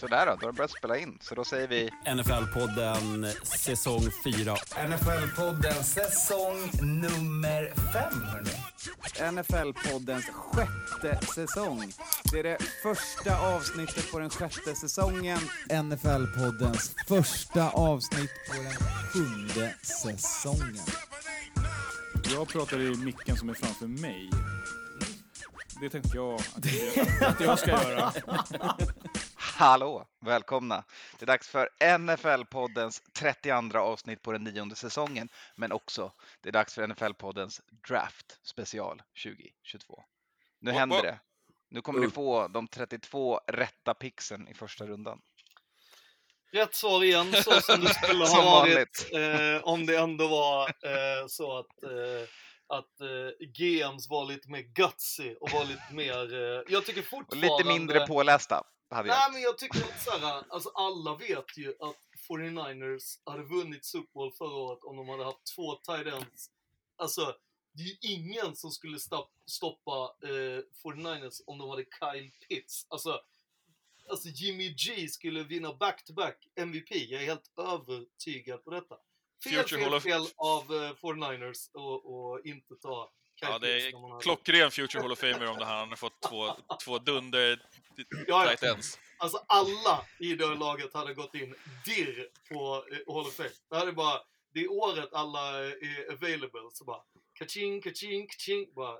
Sådär då, då har det börjat spela in. Så då säger vi... NFL-podden säsong 4. NFL-podden säsong nummer fem, hörni. NFL-poddens sjätte säsong. Det är det första avsnittet på den sjätte säsongen. NFL-poddens första avsnitt på den sjunde säsongen. Jag pratar i micken som är framför mig. Det tänkte jag att jag, att jag ska göra. Hallå! Välkomna! Det är dags för NFL-poddens 32 avsnitt på den nionde säsongen. Men också, det är dags för NFL-poddens Draft special 2022. Nu Vad- händer vad- det. Nu kommer ni få de 32 rätta pixen i första rundan. Rätt svar igen, så som det skulle ha varit eh, om det ändå var eh, så att, eh, att eh, GMs var lite mer gutsy och var lite mer... Eh, jag tycker Och fortfarande... lite mindre pålästa hade jag. Nej, men jag tycker att så här, alltså alla vet ju att 49ers hade vunnit Super Bowl förra året om de hade haft två tight ends. Alltså, det är ju ingen som skulle stopp, stoppa eh, 49ers om de hade Kyle Pitts. Alltså, alltså Jimmy G skulle vinna back-to-back MVP. Jag är helt övertygad på detta. Fel, Future Hall fel, of- fel av eh, 49ers och, och inte ta Kyle Ja, det är klockren Future Hall of Famer om det här. Han har fått två, två dunder Ja, tight ends. Alltså alla i det laget hade gått in dirr på eh, Hall of Fame. Det hade bara, det är året alla är available, så bara kaching, kaching, kaching, bara.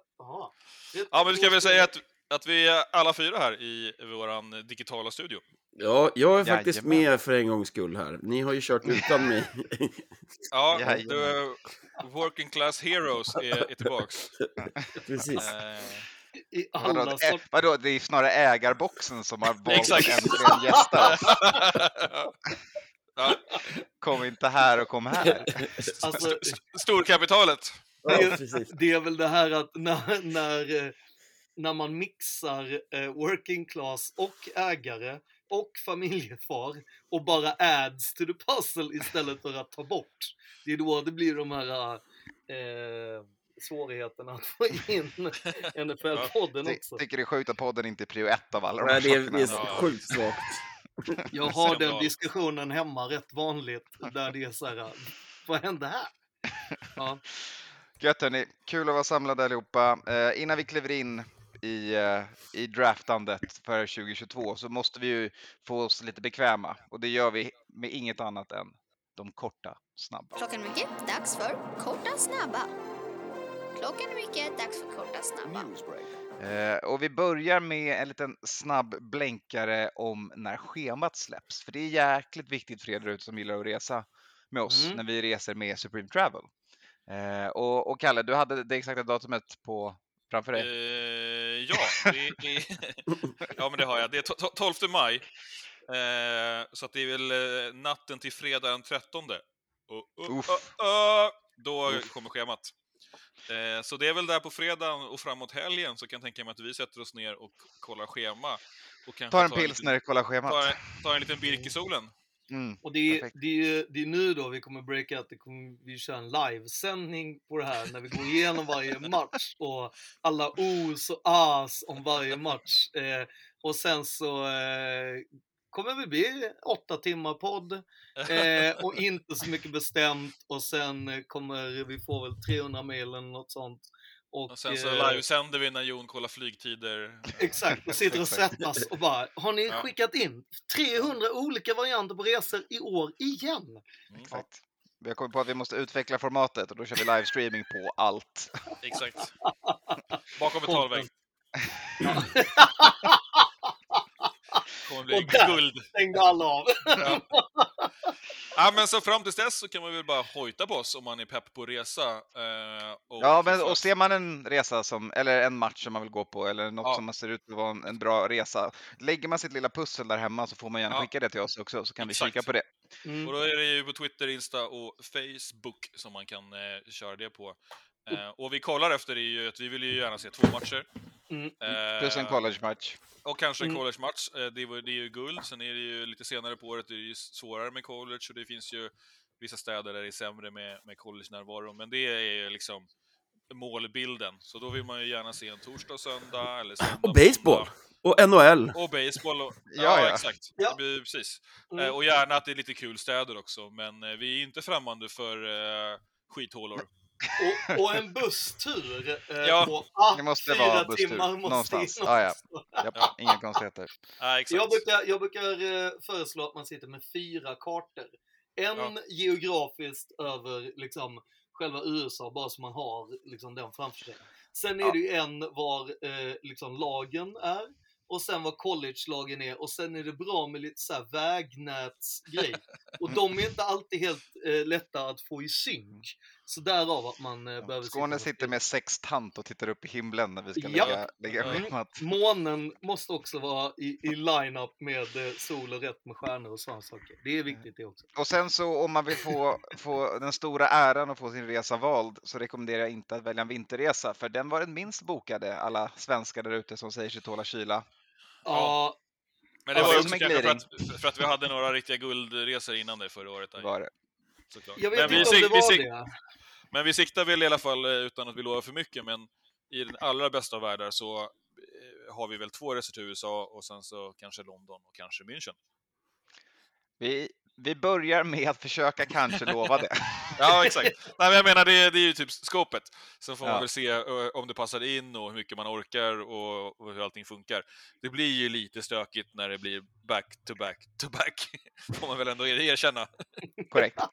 Rätt Ja, men du ska väl säga att, att vi är alla fyra här i våran digitala studio. Ja, jag är faktiskt Jajamän. med för en gångs skull här. Ni har ju kört utan mig. Ja, the Working Class Heroes är, är tillbaks. Precis. Eh, I Vadå, alla ä, sort- vadå, det är snarare ägarboxen som har valt äntligen gästa oss. ja, Kom inte här och kom här. alltså, storkapitalet. Ja, det- precis. det är väl det här att när, när, eh, när man mixar eh, working class och ägare och familjefar och bara adds to the puzzle istället för att ta bort. Det är då det blir de här eh, svårigheterna att få in NFL-podden Ty, också. tycker det är sjukt att podden inte är prio ett av alla de Nej, här det är, det är sjukt svagt. Jag har den diskussionen hemma rätt vanligt där det är så här, vad hände här? Ja. Gött hörni, kul att vara samlade allihopa. Eh, innan vi kliver in i, eh, i draftandet för 2022 så måste vi ju få oss lite bekväma och det gör vi med inget annat än de korta, snabba. Klockan är mycket, dags för korta snabba. Klockan är mycket, dags för korta snabba. Eh, och vi börjar med en liten snabb blänkare om när schemat släpps. För det är jäkligt viktigt för er där ute som gillar att resa med oss Mm. när vi reser med Supreme Travel. Eh, och, och Kalle, du hade det exakta datumet på, framför dig. Eh, ja, det är, ja, men det har jag. Det är to- to- 12 maj. Eh, så att det är väl eh, natten till fredag den 13. Och, och, Uff. och, och, då Uff. kommer schemat. Eh, så det är väl där på fredagen och framåt helgen så kan jag tänka mig att vi sätter oss ner och kollar schema. Och kanske Ta en tar liten- pilsner, kolla schemat. tar, tar en liten birk i solen. Mm. Och det är, det, är, det är nu då vi kommer breaka att det kommer, vi kör en livesändning på det här när vi går igenom varje match och alla os och as om varje match. Eh, och sen så eh, kommer det bli åtta timmar podd eh, och inte så mycket bestämt och sen kommer vi få väl 300 mejl eller något sånt. Och, Och sen så eh, livesänder vi när Jon kollar flygtider. Exakt, och sitter och svettas och bara, har ni Ja. skickat in 300 olika varianter på resor i år igen? Mm, Exakt. Vi har kommit på att vi måste utveckla formatet och då kör vi livestreaming på allt. Exakt. Bakom betalvägg. kommer bli Och där- guld. Stängde alla av. Ja. ja, men så fram tills dess så kan man väl bara hojta på oss om man är pepp på resa. Eh, och Ja, men och ser man en resa som, eller en match som man vill gå på eller något Ja. som ser ut att vara en, en bra resa. Lägger man sitt lilla pussel där hemma så får man gärna Ja. skicka det till oss också så kan Exakt. vi kika på det. Mm. Och då är det ju på Twitter, Insta och Facebook som man kan eh, köra det på. Eh, och vi kollar efter det ju att vi vill ju gärna se två matcher. Mm. Eh, Plus en college-match. Och kanske en Mm. college-match. Eh, det, var- det är ju guld. Sen är det ju lite senare på året, det är ju svårare med college och det finns ju vissa städer där det är sämre med, med college-närvaro. Men det är ju liksom målbilden. Så då vill man ju gärna se en torsdag och söndag eller söndag Och baseball. Och NHL. Och baseball. Och, ja, Ja, ja. exakt. Ja. Det blir, precis. Mm. Eh, och gärna att det är lite kul städer också, men eh, vi är inte främmande för eh, skithålor. Och, och en busstur eh, Ja, på ah, det måste fyra vara busstur timmar måste någonstans. in Ja, ja. Ja. Inga konstigheter. Exakt. Jag brukar, jag brukar eh, föreslå att man sitter med fyra kartor. En Ja. geografiskt över liksom, själva USA, bara så man har liksom, den framför sig. Sen är Ja. det ju en var eh, liksom, lagen är, och sen var college-lagen är, och sen är det bra med lite så här vägnätsgrej. Och de är inte alltid helt eh, lätta att få i synk. Så därav att man eh, behöver Skåne sitta sitter med sextant och tittar upp i himlen när vi ska Japp. lägga, lägga Ja. schemat. Månen måste också vara i, i line-up med eh, sol och rätt med stjärnor och sådana saker. Det är viktigt det också. Och sen så om man vill få, få den stora äran att få sin resa vald så rekommenderar jag inte att välja en vinterresa för den var den minst bokade alla svenskar där ute som säger sig tåla kyla. Ja, Men det Ja, var också kanske för att, för att vi hade några riktiga guldresor innan det förra året. Där, Var det. Såklart. jag vet Men vi, inte om sik- det vi, var det. men vi siktar väl i alla fall, eh, utan att vi lovar för mycket, men i den allra bästa av världar så eh, har vi väl två resor till USA och sen så kanske London och kanske München. Vi, vi börjar med att försöka kanske lova det. Ja, exakt. Nej, men jag menar, det, det är ju typ skopet. Sen får man Ja. väl se om det passar in och hur mycket man orkar och, och hur allting funkar. Det blir ju lite stökigt när det blir back to back to back, får man väl ändå erkänna. Korrekt.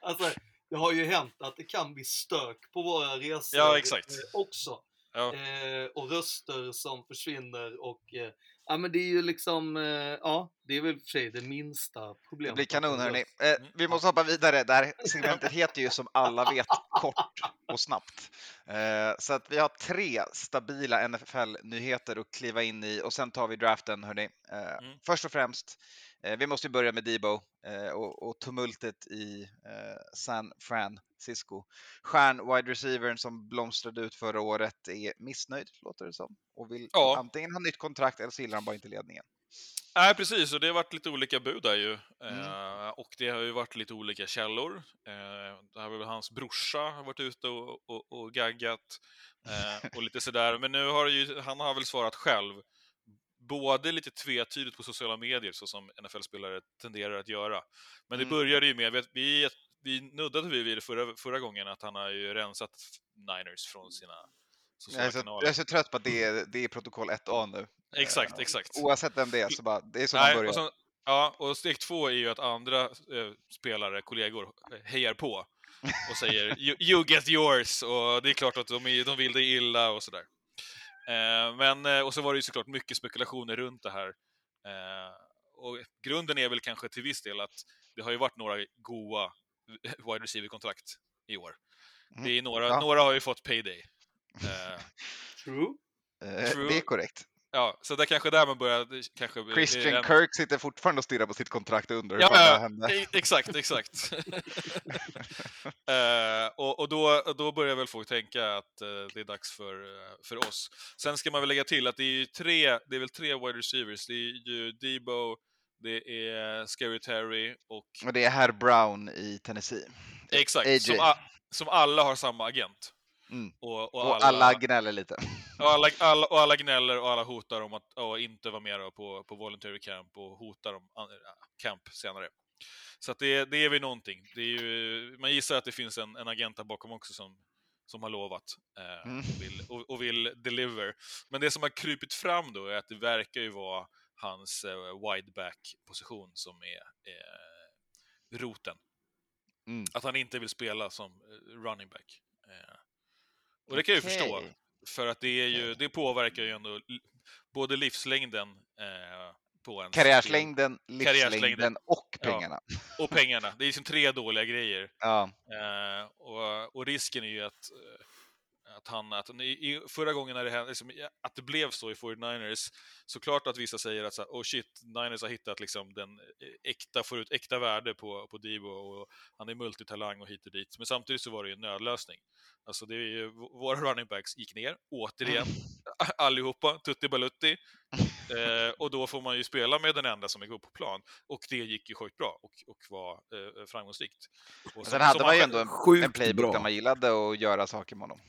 Alltså, det har ju hänt att det kan bli stök på våra resor Ja, exakt. eh, också. Ja. Eh, och röster som försvinner och eh, ja men det är ju liksom, eh, ja det är väl för sig det minsta Det problemet. blir kanon hörni. Eh, vi måste hoppa vidare. Det här segmentet heter ju som alla vet kort och snabbt. Eh, så att vi har tre stabila NFL-nyheter att kliva in i och sen tar vi draften hörni. Eh, Mm. Först och främst, eh, vi måste ju börja med Debo eh, och, och tumultet i eh, San Francisco. Stjärn wide receivern som blomstrade ut förra året är missnöjd, låter det som, och vill Ja. antingen ha nytt kontrakt eller så gillar han bara inte ledningen. Nej, precis. Och det har varit lite olika bud där ju. Mm. Eh, och det har ju varit lite olika källor. Eh, det har väl hans brorsa har varit ute och, och, och gaggat eh, och lite sådär. Men nu har ju, han har väl svarat själv. Både lite tvetydigt på sociala medier, så som NFL-spelare tenderar att göra. Men det Mm. började ju med, vi, vi, vi nuddade vi vid det förra, förra gången, att han har ju rensat Niners från sina Jag är, så, jag är så trött på att det är, det är protokoll 1A nu. Exakt, Eh, exakt. Oavsett vem det är, så bara, det är så man Nej, börjar. och sen, ja, och steg två är ju att andra eh, spelare, kollegor, hejar på och säger you, you get yours och det är klart att de, är, de vill dig illa och sådär. Eh, men, eh, och så var det ju såklart mycket spekulationer runt det här. Eh, och grunden är väl kanske till viss del att det har ju varit några goa wide receiver-kontrakt i år. Mm. Det är några, Ja. några har ju fått payday. Eh, True. Eh, True. Det är korrekt. ja, så det är kanske där man börjar... Kanske, eh, Christian en- Kirk sitter fortfarande och stirrar på sitt kontrakt och undrar hur Ja, det ja, hände. exakt, exakt. Eh, och och då, då börjar väl folk tänka att eh, det är dags för, eh, för oss. Sen ska man väl lägga till att det är ju tre, det är väl tre wide receivers. Det är ju Debo, det är Scary Terry och Och det är herr Brown i Tennessee. exakt, som, som alla har samma agent. Mm. Och, och, Och alla, alla gnäller lite. och, alla, alla, och alla gnäller och alla hotar om att att inte vara med på, på voluntary camp och hotar om an- camp senare. Så det, det är väl någonting. Det är ju, man gissar att det finns en, en agent där bakom också som, som har lovat eh, Mm. och, vill, och, och vill deliver. Men det som har krypit fram då är att det verkar ju vara hans eh, wideback-position som är eh, roten. Mm. Att han inte vill spela som eh, running back. Eh, och det kan jag ju förstå. För att det, är ju, det påverkar ju ändå både livslängden eh, på en Karriärslängden, livslängden och Ja. pengarna. och pengarna. Det är liksom tre dåliga grejer. Ja. Eh, och, och risken är ju att, eh, att han, att i, förra gången när det hände, liksom, att det blev så i 49ers, såklart att vissa säger att så här, oh shit, Niners har hittat liksom den eh, äkta, får ut äkta värde på, på Debo och han är multitalang och hit och dit. Men samtidigt så var det ju en nödlösning. Alltså det är ju, våra running backs gick ner, återigen, allihopa, Tutti Balutti. Eh, och då får man ju spela med den enda som är god på plan. Och det gick ju sjukt bra och, och var eh, framgångsrikt. Och Sen hade som man ju ändå en, en playbook bra. där man gillade att göra saker med honom.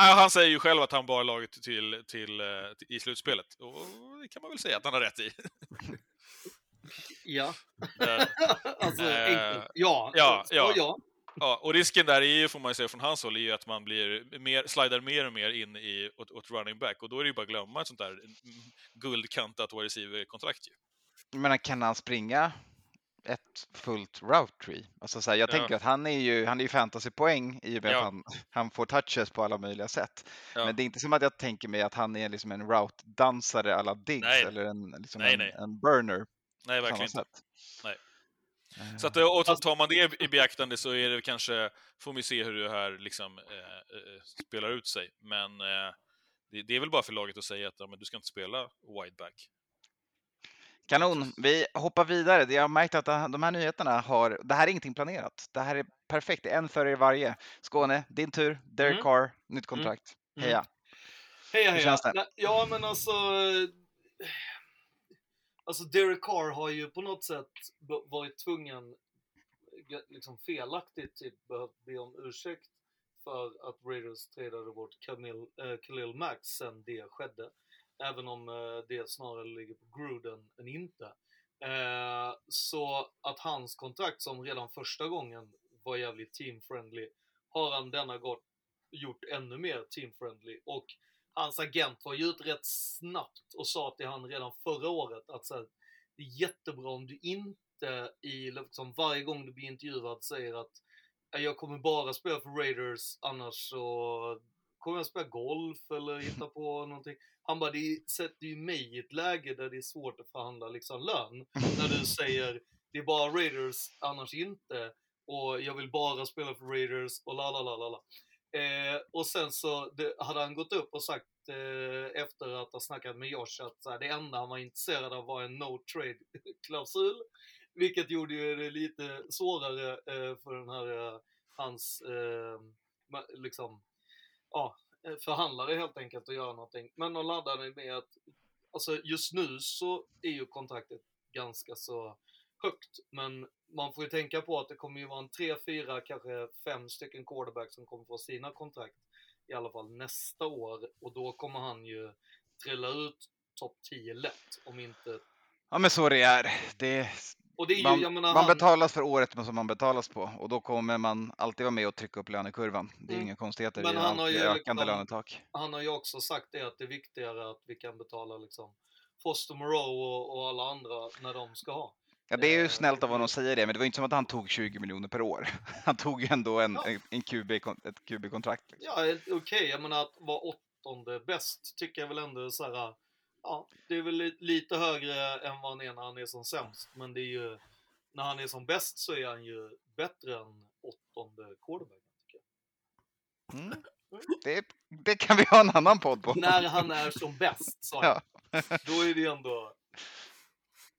Han säger ju själv att han bar laget till, till, eh, till, i slutspelet. Och det kan man väl säga att han har rätt i. Ja. Eh, alltså, Eh, enkelt. Ja. ja, ja. ja. ja, och risken där är ju, får man ju säga från hans håll, är ju att man blir mer, slidar mer och mer in i, åt, åt running back. Och då är det ju bara att glömma ett sånt där mm, guldkantat wide receiver-kontrakt ju. Menar, kan han springa ett fullt route tree? Alltså så här, jag Ja. tänker att han är ju, han är ju fantasypoäng i och med Ja. att han, han får touches på alla möjliga sätt. Ja. Men det är inte som att jag tänker mig att han är liksom en route-dansare alla Diggs Nej. eller en, liksom Nej, en, nej. en burner. Nej, verkligen inte. sätt. Nej. Eh, Så att, eh, och tar man det i beaktande så är det kanske, får vi se hur det här liksom, eh, eh, spelar ut sig. Men eh, det, det är väl bara för laget att säga att ja, men du ska inte spela wideback. Kanon, vi hoppar vidare. Jag har märkt att de här nyheterna har, det här är ingenting planerat. Det här är perfekt, det är en för er varje. Skåne, din tur. Derek Mm. Carr, nytt kontrakt. Mm. Heja. Heja, heja. Ja, men alltså... Alltså Derek Carr har ju på något sätt varit tvungen, liksom felaktigt, typ behövt be om ursäkt för att Raiders tradade bort Camille, eh, Khalil Mack sen det skedde. Även om eh, det snarare ligger på Gruden än inte. Eh, så att hans kontrakt som redan första gången var jävligt team-friendly har han denna gång gjort ännu mer team-friendly. Och hans agent var ju ut rätt snabbt och sa till han redan förra året att så här, det är jättebra om du inte i liksom, varje gång du blir intervjuad säger att jag kommer bara spela för Raiders annars så kommer jag spela golf eller hitta på någonting. Han bara, det sätter ju mig i ett läge där det är svårt att förhandla liksom lön. När du säger, det är bara Raiders, annars inte. Och jag vill bara spela för Raiders och la la la la la. Eh, och sen så det, hade han gått upp och sagt eh, efter att ha snackat med Josh att så här, det enda han var intresserad av var en no trade klausul. Vilket gjorde ju det lite svårare eh, för den här, eh, hans, eh, liksom, ja, Eh, förhandlare helt enkelt att göra någonting. Men de laddade med att, alltså just nu så är ju kontraktet ganska så högt. Men man får ju tänka på att det kommer ju vara en tre, fyra, kanske fem stycken quarterbacks som kommer få sina kontrakt i alla fall nästa år. Och då kommer han ju trilla ut topp 10 lätt, om inte... Ja men så det är. Det, ju, man, menar, man betalas för året som man betalas på och då kommer man alltid vara med och trycka upp lönekurvan. Det är Mm. inga konstigheter, Men han har ju ökande liksom- lönetak. han har ju också sagt det att det är viktigare att vi kan betala liksom Foster Moreau och, och alla andra när de ska ha. Ja, det är ju Eh, snällt av honom att säga det, men det var inte som att han tog 20 miljoner per år. Han tog ju ändå en, Ja. en, en QB, ett QB-kontrakt. Liksom. Ja, okej, jag menar att vara åttonde bäst tycker jag väl ändå så här. Ja, det är väl li- lite högre än vad han är när han är som sämst, men det är ju när han är som bäst så är han ju bättre än åttonde quarterback. Tycker Mm. Det, det kan vi ha en annan podd på. jag. när han är som bäst, sa jag. Ja. Då är det ändå...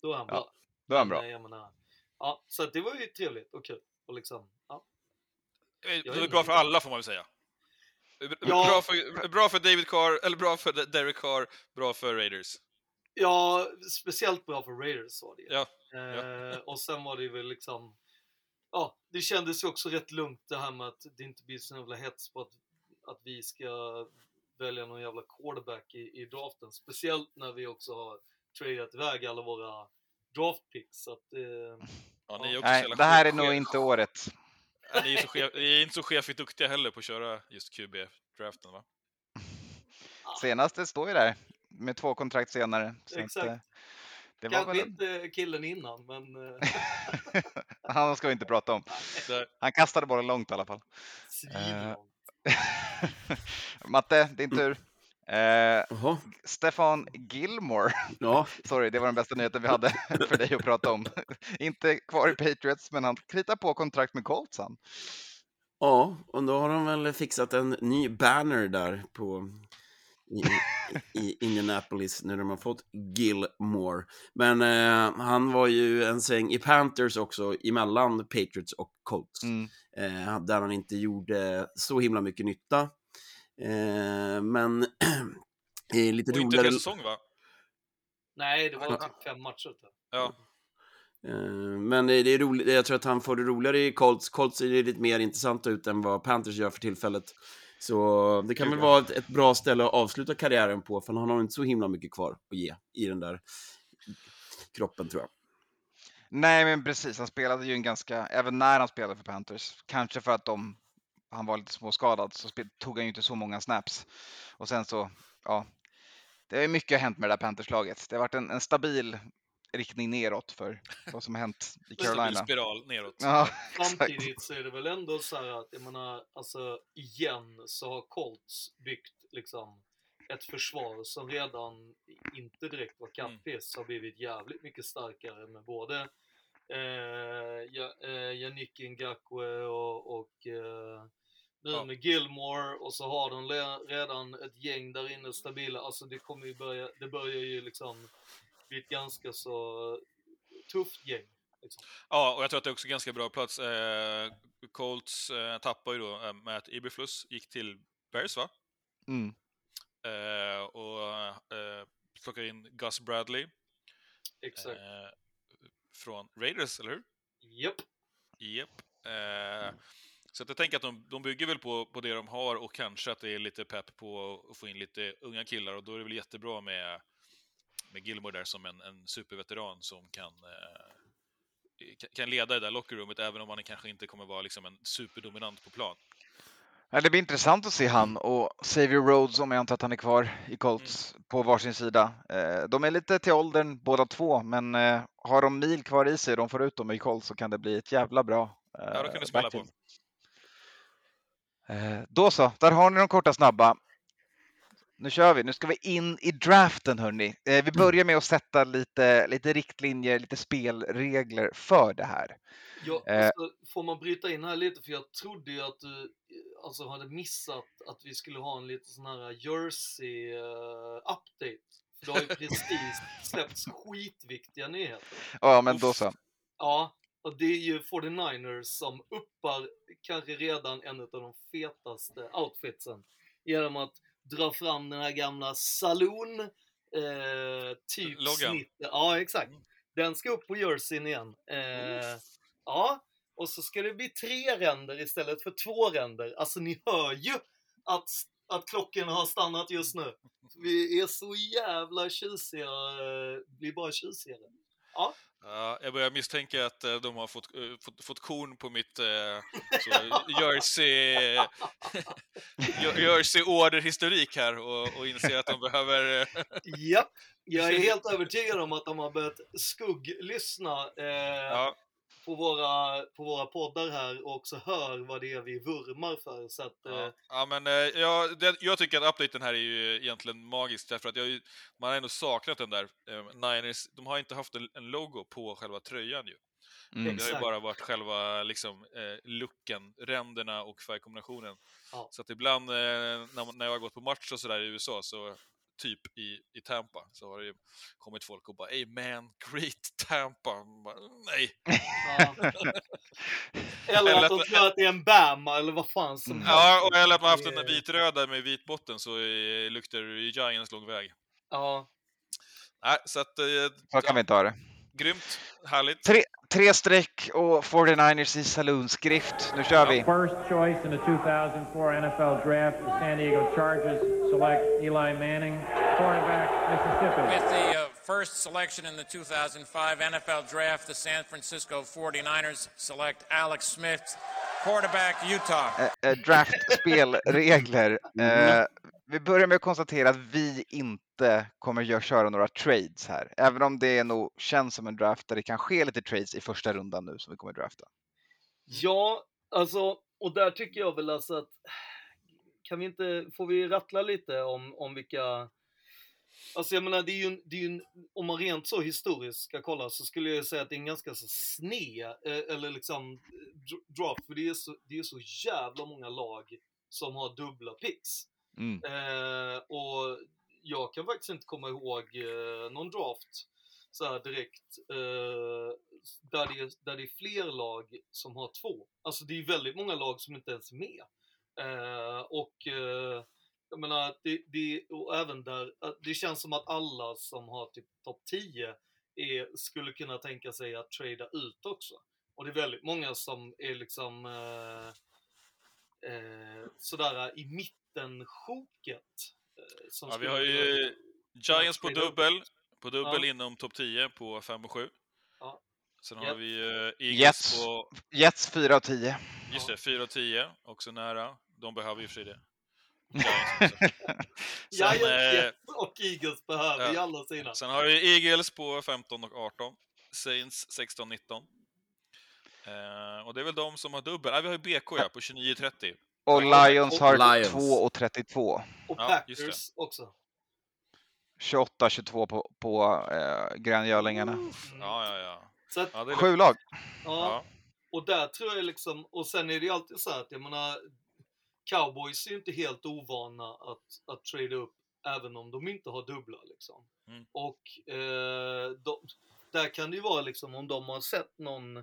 Då är han Ja, bra. Då är han bra. Jag menar, ja, så det var ju trevligt och kul. Och liksom, ja. Eh, Jag Det är är bra för alla får man väl säga. Ja. Bra, för, bra för David Carr, eller bra för Derek Carr, bra för Raiders. Ja, speciellt bra för Raiders var det. Ja, Eh, och sen var det ju väl liksom, ja, det kändes ju också rätt lugnt det här med att det inte blir så jävla hets på att, att vi ska välja någon jävla quarterback i, i draften. Speciellt när vi också har tradat iväg alla våra draft picks. Så att, eh, Ja, så Nej, det här är nog inte året. Ja, Ni är, så chef, ni är inte så chefigt duktiga heller på att köra just QB-draften va? Senaste står ju där med två kontrakt senare. Så Exakt. Att, eh, det var kanske väl, inte killen innan, men eh, han ska vi inte prata om. Han kastade bollen långt i alla fall. svinlångt. Matte, din tur. Eh, Stefan Gilmore, ja. sorry, det var den bästa nyheten vi hade för dig att prata om. Inte kvar i Patriots, men han kritar på kontrakt med Colts han. Ja, och då har de väl fixat en ny banner där på i, i Indianapolis när de har fått Gilmore. Men eh, han var ju en sväng i Panthers också emellan Patriots och Colts. Mm. Eh, där han inte gjorde så himla mycket nytta. Eh, men eh, lite Och inte roligare... en säsong va? Nej, det var typ fem matcher. Ja, Eh, Men det det är roligt, jag tror att han får det roligare i Colts. Colts ser lite mer intressant ut än vad Panthers gör för tillfället. Så det kan väl vara ett, ett bra ställe att avsluta karriären på, för han har inte så himla mycket kvar att ge i den där kroppen, tror jag. Nej, men precis. Han spelade ju en ganska, även när han spelade för Panthers, kanske för att de, han var lite småskadad, så tog han ju inte så många snaps. Och sen så, ja, det är mycket hänt med det där Panthers-laget. Det har varit en, en stabil riktning neråt för vad som har hänt i stabil Carolina. spiral neråt. Ja. Samtidigt så är det väl ändå så här att, jag menar, alltså igen så har Colts byggt liksom ett försvar som redan inte direkt var kappis har blivit jävligt mycket starkare med både eh, eh, Yannick Ngakwe och, och eh, nu Ja. med Gilmore och så har de redan ett gäng där inne stabila. Alltså det kommer ju börja, det börjar ju liksom bli ett ganska så tufft gäng. Liksom. Ja, och jag tror att det är också ganska bra plats. Eh, Colts eh, tappar ju då eh, Matt Iberflus, gick till Bears va? Mm. Eh, och eh, plockar in Gus Bradley Exakt. eh, från Raiders, eller hur? Japp. Japp. Eh, så att jag tänker att de, de bygger väl på, på det de har och kanske att det är lite pepp på att få in lite unga killar och då är det väl jättebra med, med Gilmore där som en, en superveteran som kan, eh, kan- leda det där lockerroomet även om han kanske inte kommer vara liksom en superdominant på plan. Ja, det blir intressant att se han och Xavier Rhodes, om jag antar att han är kvar i Colts, på varsin sida. Eh, De är lite till åldern båda två, men eh, har de mil kvar i sig och de får ut dem i Colts så kan det bli ett jävla bra Ja, då eh, kan du spela på. Eh, Då så, där har ni de korta snabba. Nu kör vi, nu ska vi in i draften hörni. Eh, Vi börjar med att sätta lite, lite riktlinjer, lite spelregler för det här. Ja, Eh. alltså, får man bryta in här lite? För jag trodde ju att du alltså, hade missat att vi skulle ha en lite sån här Jersey-update. för det har ju precis släppts skitviktiga nyheter. Ja, men då så. Ja, och det är ju 49ers som uppar kanske redan en av de fetaste outfitsen genom att dra fram den här gamla saloon eh, typ Loggan. snitt. Ja, exakt. Den ska upp på jerseyn igen. Eh, ja, och så ska det bli tre ränder istället för två ränder. Alltså ni hör ju att, att klockorna har stannat just nu. Vi är så jävla tjusiga, eh, blir bara tjusigare. Ja, Ja, jag börjar misstänka att eh, de har fått, eh, fått, fått korn på mitt eh, Jersey orderhistorik här och, och inser att de behöver... eh, Japp, jag är helt övertygad om att de har börjat skugglyssna eh, Ja, på, våra, på våra poddar här och också hör vad det är vi vurmar för. Så att, eh, ja. ja men eh, ja, det, jag tycker att updaten här är ju egentligen magisk därför att jag, man har ändå saknat den där eh, Niners, de har inte haft en, en logo på själva tröjan ju. Mm. Det har ju bara varit själva liksom, eh, looken, ränderna och färgkombinationen. Ja. Så att ibland eh, när, när jag har gått på match och sådär i USA, så typ i, i Tampa, så har det ju kommit folk och bara ”Hey man, great Tampa”. Bara, Nej! ja. Eller Eller att de tror att det är en Bama eller vad fan som Mm. helst. Ja, och eller att man haft en vitröda med vit botten så luktar det Giants lång väg. Ja. Nej, så att... Eh, Så kan vi inte ha det. Grymt, härligt. Tre, tre streck och 49ers i saloonskrift. Nu kör vi! First choice in the 2004 NFL Draft, the San Diego Chargers select Eli Manning, cornerback, Mississippi. With the uh, first selection in the 2005 NFL Draft, the San Francisco 49ers select Alex Smith, quarterback, Utah. Eh, eh, draftspelregler. Eh, vi börjar med att konstatera att vi inte kommer att köra några trades här. Även om det nog känns som en draft där det kan ske lite trades i första rundan nu som vi kommer att drafta. Ja, alltså, och där tycker jag väl alltså att kan vi inte, får vi rattla lite om, om vilka Alltså jag menar, det är ju, en- det är ju en, om man rent så historiskt ska kolla så skulle jag säga att det är en ganska så sned, eh, eller liksom eh, draft, för det är, så, det är så jävla många lag som har dubbla picks. Mm. Eh, och jag kan faktiskt inte komma ihåg eh, någon draft så här direkt eh, där, det är, där det är fler lag som har två. Alltså det är väldigt många lag som inte ens är med. Eh, och eh, jag menar, det, det, och även där, eh, det känns som att alla som har typ topp 10 är, skulle kunna tänka sig att trada ut också. Och det är väldigt många som är liksom eh, eh, sådär i mitten-sjoket. Eh, Ja, vi har ju Giants på dubbel, på dubbel Ja. inom topp 10 på 5 och 7. Ja. Sen har Jets. vi uh, Eagles Jets. på, Jets 4 av 10. just det, 4 och 10, också nära. De behöver ju för sig det. Giants Sen, ja, eh, Jets och Eagles behöver ja. ju alla sina. Sen har vi Eagles på 15 och 18. Saints 16 19. Eh, och det är väl de som har dubbel. Nej, vi har ju BK ja, på 29-30. Och Lions har Lions. 2 och 32. Och Ja, Packers också. 28-22 på, på eh, gröngölingarna. Mm. Ja, ja, ja. Så att, ja Sju lag. ja, Ja. och där tror jag liksom, och sen är det ju alltid så här att jag menar, cowboys är ju inte helt ovana att, att trada upp även om de inte har dubbla liksom. Mm. Och eh, de, där kan det ju vara liksom om de har sett någon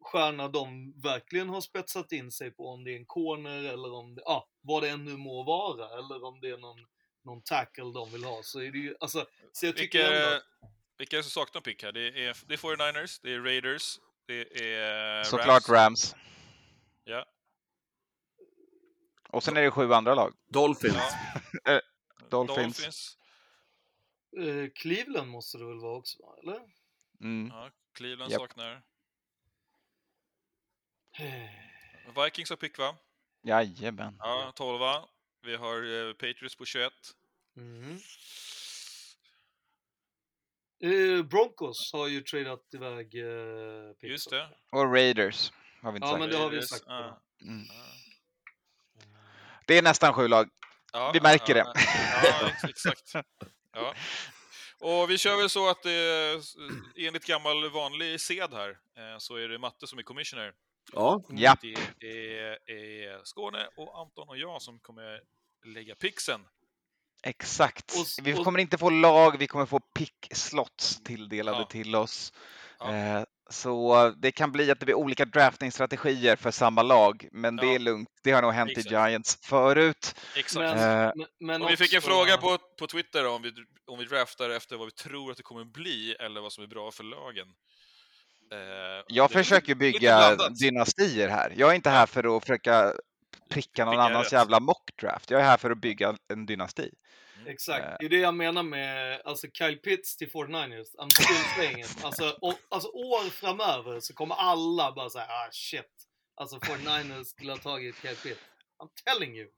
stjärna de verkligen har spetsat in sig på, om det är en corner eller om det, ja, vad det än nu må vara, eller om det är någon, någon tackle de vill ha, så är det ju, alltså, så jag tycker ändå, Vilka, vilka är det som saknar pick här? Det är, det är 49ers, det är Raiders, det är Såklart Rams. Ja. Och sen är det sju andra lag. Dolphins. Ja. Dolphins. eh, Cleveland måste det väl vara också, eller? Mm. Ja, Cleveland Japp. saknar. Vikings har pick va? Jajamän. Ja, 12 Vi har eh, Patriots på 21. Mm. Eh, Broncos har ju tradat iväg eh, picks Just det. Och Raiders har vi inte Ja, sagt. men det har vi sagt. ja. Mm. Ja. Det är nästan sju lag. Ja, Vi märker ja, det. Ja, ex- exakt. Ja. Och vi kör väl så att det, enligt gammal vanlig sed här, eh, så är det Matte som är commissioner. Ja, Ja. Det är, är Skåne och Anton och jag som kommer lägga pixen. Exakt. Och Vi och- kommer inte få lag, vi kommer få pick-slots tilldelade Ja. till oss. Ja. Eh, Så det kan bli att det blir olika draftingstrategier för samma lag, men det är lugnt. Det har nog hänt Exakt. i Giants förut. Exakt. Men, Eh, men, men och vi fick en också- fråga på, på Twitter om vi, om vi draftar efter vad vi tror att det kommer bli eller vad som är bra för lagen. Eh, Jag försöker bygga dynastier här. Jag är inte här för att försöka pricka någon annans rätt? jävla mockdraft. Jag är här för att bygga en dynasti. Exakt, Eh. det är det jag menar med alltså Kyle Pitts till 49ers. I'm still saying it. Alltså, och, alltså år framöver så kommer alla bara säga ah shit. Alltså 49ers skulle ha tagit Kyle Pitts. I'm telling you.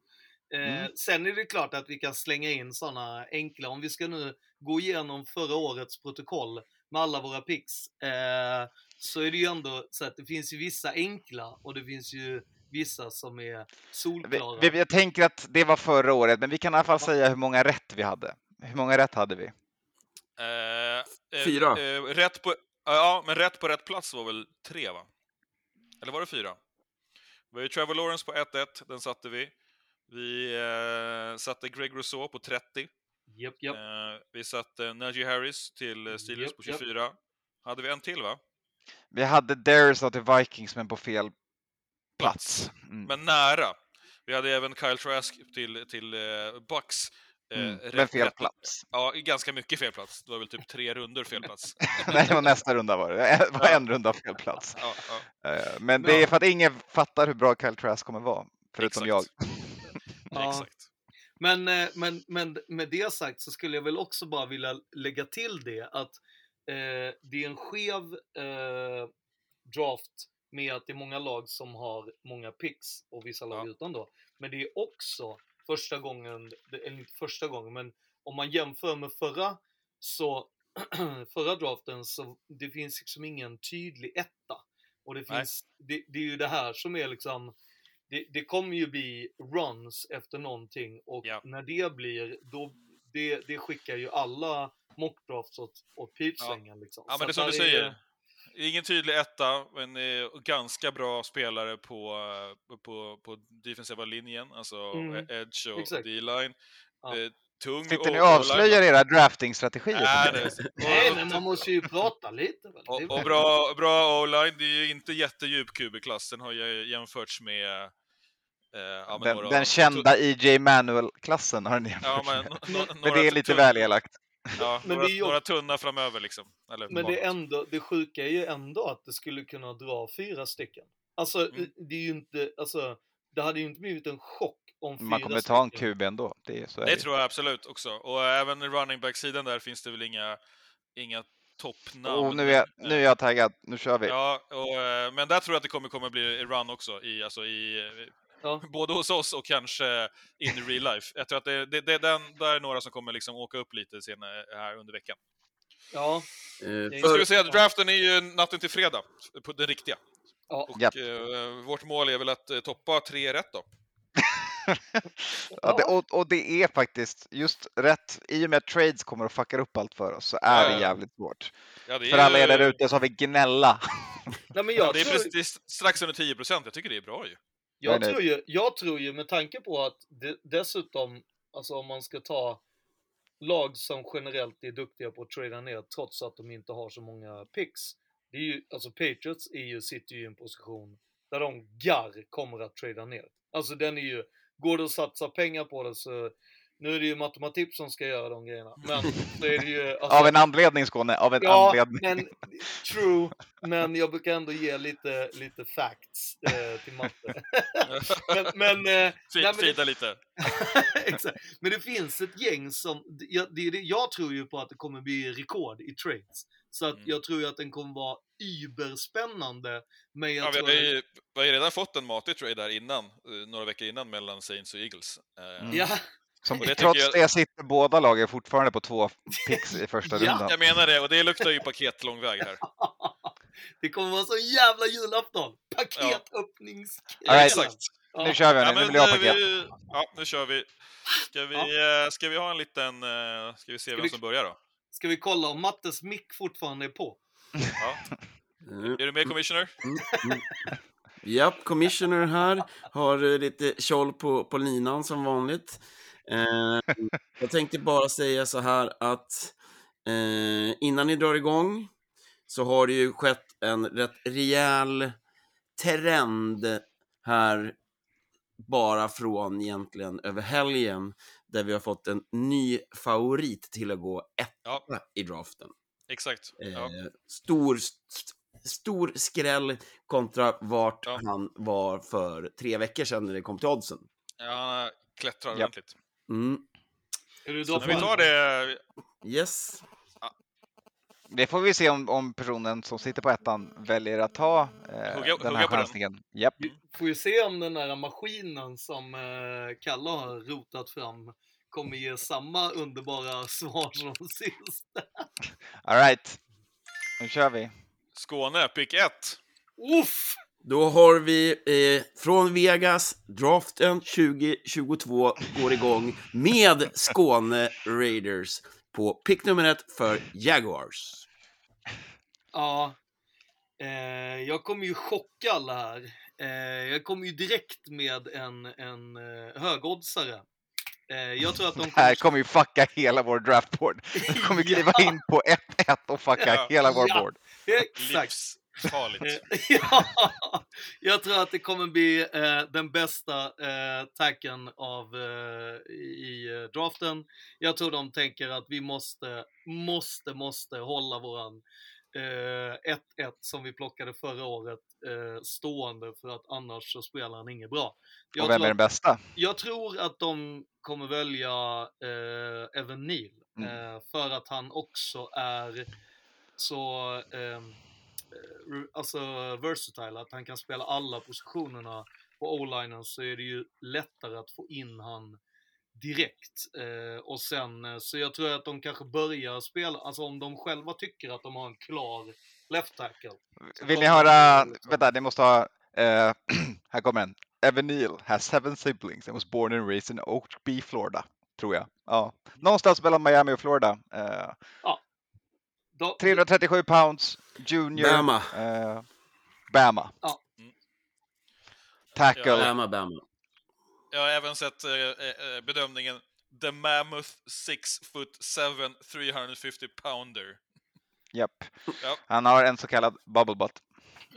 Eh, Mm. Sen är det klart att vi kan slänga in sådana enkla, om vi ska nu gå igenom förra årets protokoll med alla våra picks, eh, så är det ju ändå så att det finns ju vissa enkla och det finns ju vissa som är solklara. vi, jag tänker att det var förra året, men vi kan i alla fall säga hur många rätt vi hade. Hur många rätt hade vi? Eh, eh, Fyra. Eh, rätt på, ja, men rätt på rätt plats var väl tre, va? Eller var det fyra? Vi har ju Trevor Lawrence på 1-1, den satte vi. Vi eh, satte Greg Rousseau på 30. Japp, japp. Eh, vi satte Najee Harris till eh, Steelers Japp, på japp. 24. Hade vi en till, va? Vi hade Darius till Vikings, men på fel plats. Mm. Men nära. Vi hade även Kyle Trask till, till eh, Bucks. Mm. rätt- Men fel rätt- plats. Ja, ganska mycket fel plats. Det var väl typ tre runder fel plats. Nej, det var nästa runda var det. Det var Ja. en runda fel plats. Ja, ja. Men det är för att ingen fattar hur bra Kyle Trask kommer vara, förutom jag. Exakt. Ja. Exakt. Men, eh, men, men med det sagt så skulle jag väl också bara vilja lägga till det att eh, det är en skev eh, draft med att det är många lag som har många picks och vissa lag Ja. utan då. Men det är också första gången, eller inte första gången, men om man jämför med förra så förra draften så det finns liksom ingen tydlig etta. Och det finns, det, det är ju det här som är liksom det, det kommer ju bli runs efter någonting och Ja. när det blir, då, det, det skickar ju alla mockdrafts åt, åt pipsvängen liksom. Ja, Så men det är som du där är- säger. Ingen tydlig etta, men ganska bra spelare på, eh, på, på defensiva linjen, alltså Mm. eh, edge och. D-line. Ja. Tung Sitter ni och- avslöjar era draftingstrategier? Nej, det- Nej, men man måste ju prata lite Och, och bra, bra o-line, det är ju inte jättedjup QB-klass. Den har jämförts med Eh, ja, men Den, några- den kända EJ Manuel-klassen har ni Ja, men, Men det är lite tunn- väl elakt. Ja, Men några, det är ju- några tunna framöver liksom. Eller Men det, är ändå, det sjuka är ju ändå att det skulle kunna dra fyra stycken. Alltså, Mm. det är ju inte, alltså, det hade ju inte blivit en chock om fyra Man kommer ta en. QB ändå. Det är, så är Det det. tror jag absolut också. Och även i running back-sidan där finns det väl inga, inga toppnamn. Oh, nu, är jag, nu är jag taggad. Nu kör vi. Ja, och, eh, men där tror jag att det kommer, kommer bli run också, i, alltså i, eh, både hos oss och kanske in i real life. Jag tror att det, det, det, den, där är några som kommer liksom åka upp lite senare här under veckan. Ja. Eh, Så ska vi för, säga att draften är ju natten till fredag, på den riktiga. Ja. Och Japp. eh, vårt mål är väl att eh, toppa tre rätt då. Ja, det, och, och det är faktiskt just rätt. I och med att trades kommer att fucka upp allt för oss så är Ja, det ja. jävligt svårt. Ja, det är För alla er där ute så har vi gnälla. Nej, men Ja, jag, det är tror, precis strax under 10 procent. Jag tycker det är bra ju. Jag, nej. tror ju, jag tror ju med tanke på att det, dessutom, alltså om man ska ta lag som generellt är duktiga på att trada ner trots att de inte har så många picks. Det är ju, alltså Patriots är ju, sitter ju i en position där de garr kommer att trada ner. Alltså den är ju, går det att satsa pengar på det så, nu är det ju matematik som ska göra de grejerna, men så är det ju... Alltså, Av en anledning Skåne, av en Ja, anledning. men true. Men jag brukar ändå ge lite, lite facts eh, till matte. men, men, eh, nej, men Fida det, lite. exakt. men det finns ett gäng som, jag, det, jag tror ju på att det kommer bli rekord i trades. Så att Mm. jag tror ju att den kommer vara überspännande. Men jag Ja, vi, tror... har ju, vi har ju redan fått en matig trade där innan, eh, några veckor innan mellan Saints och Eagles. Eh, Mm. Ja, Som, det trots jag- det sitter båda lagen fortfarande på två picks i första Ja. rundan. Jag menar det, och det luktar ju paket lång väg här. det kommer vara så jävla julafton! Paketöppningskvällen! All right. Exakt. Ja. Nu kör vi Ja, hörni, nu vill jag ha eh, paket. vi, ja, nu kör vi. Ska vi, eh, ska vi ha en liten... eh, Ska vi se vem vi- som börjar då? Ska vi kolla om Mattes mick fortfarande är på? Ja. Mm, Är du med, Commissioner? mm, mm. Japp, commissioner här. Har lite tjoll på, på linan som vanligt. Eh, jag tänkte bara säga så här att eh, innan ni drar igång så har det ju skett en rätt rejäl trend här bara från egentligen över helgen där vi har fått en ny favorit till att gå etta Ja. i draften. Exakt. Eh, Ja. stor, st- stor skräll kontra vart Ja. han var för tre veckor sedan när det kom till oddsen. Ja, han klättrar ordentligt. Mm. Är du då vi tar det... Yes. Det får vi se om, om personen som sitter på ettan väljer att ta eh, Hugga- den här chansningen. Japp. Vi får ju se om den där maskinen som eh, Kalle har rotat fram kommer ge samma underbara svar som sist. All right. Nu kör vi. Skåne, pick 1. Uff! Då har vi eh, från Vegas, draften 2022 går igång med Skåne Raiders på pick nummer ett för Jaguars. Ja, eh, jag kommer ju chocka alla här. Eh, jag kommer ju direkt med en, en eh, högoddsare. Eh, jag tror att de Det här kommer... kommer ju fucka hela vår draftboard. Vi kommer kliva Ja. in på 1-1 och fucka Ja. hela vår Ja. board. Exakt. Livsfarligt. Eh, ja, jag tror att det kommer bli eh, den bästa eh, tacken av eh, i eh, draften. Jag tror de tänker att vi måste, måste, måste hålla våran eh, 1-1 som vi plockade förra året eh, stående för att annars så spelar han inget bra. Jag, Och vem tror är den att, bästa? jag tror att de kommer välja eh, Evan Neal Mm. eh, för att han också är så eh, alltså versatile, att han kan spela alla positionerna på o-linen så är det ju lättare att få in han direkt. Eh, och sen, eh, så jag tror att de kanske börjar spela, alltså om de själva tycker att de har en klar left tackle. Vill ni höra? liksom- Vänta, ni måste ha... Eh, här kommer den. Evan Neal has seven siblings and was born and raised in Oakby, Florida. Tror jag. Ja. Någonstans mellan Miami och Florida. Eh, Då, 337 pounds, junior. Bama. Eh, Bama. Ja. Tackle. Ja. Bama, Bama. Jag har även sett eh, eh, bedömningen The Mammoth 6 foot 7 350 pounder. Japp. Ja. Han har en så kallad bubble butt.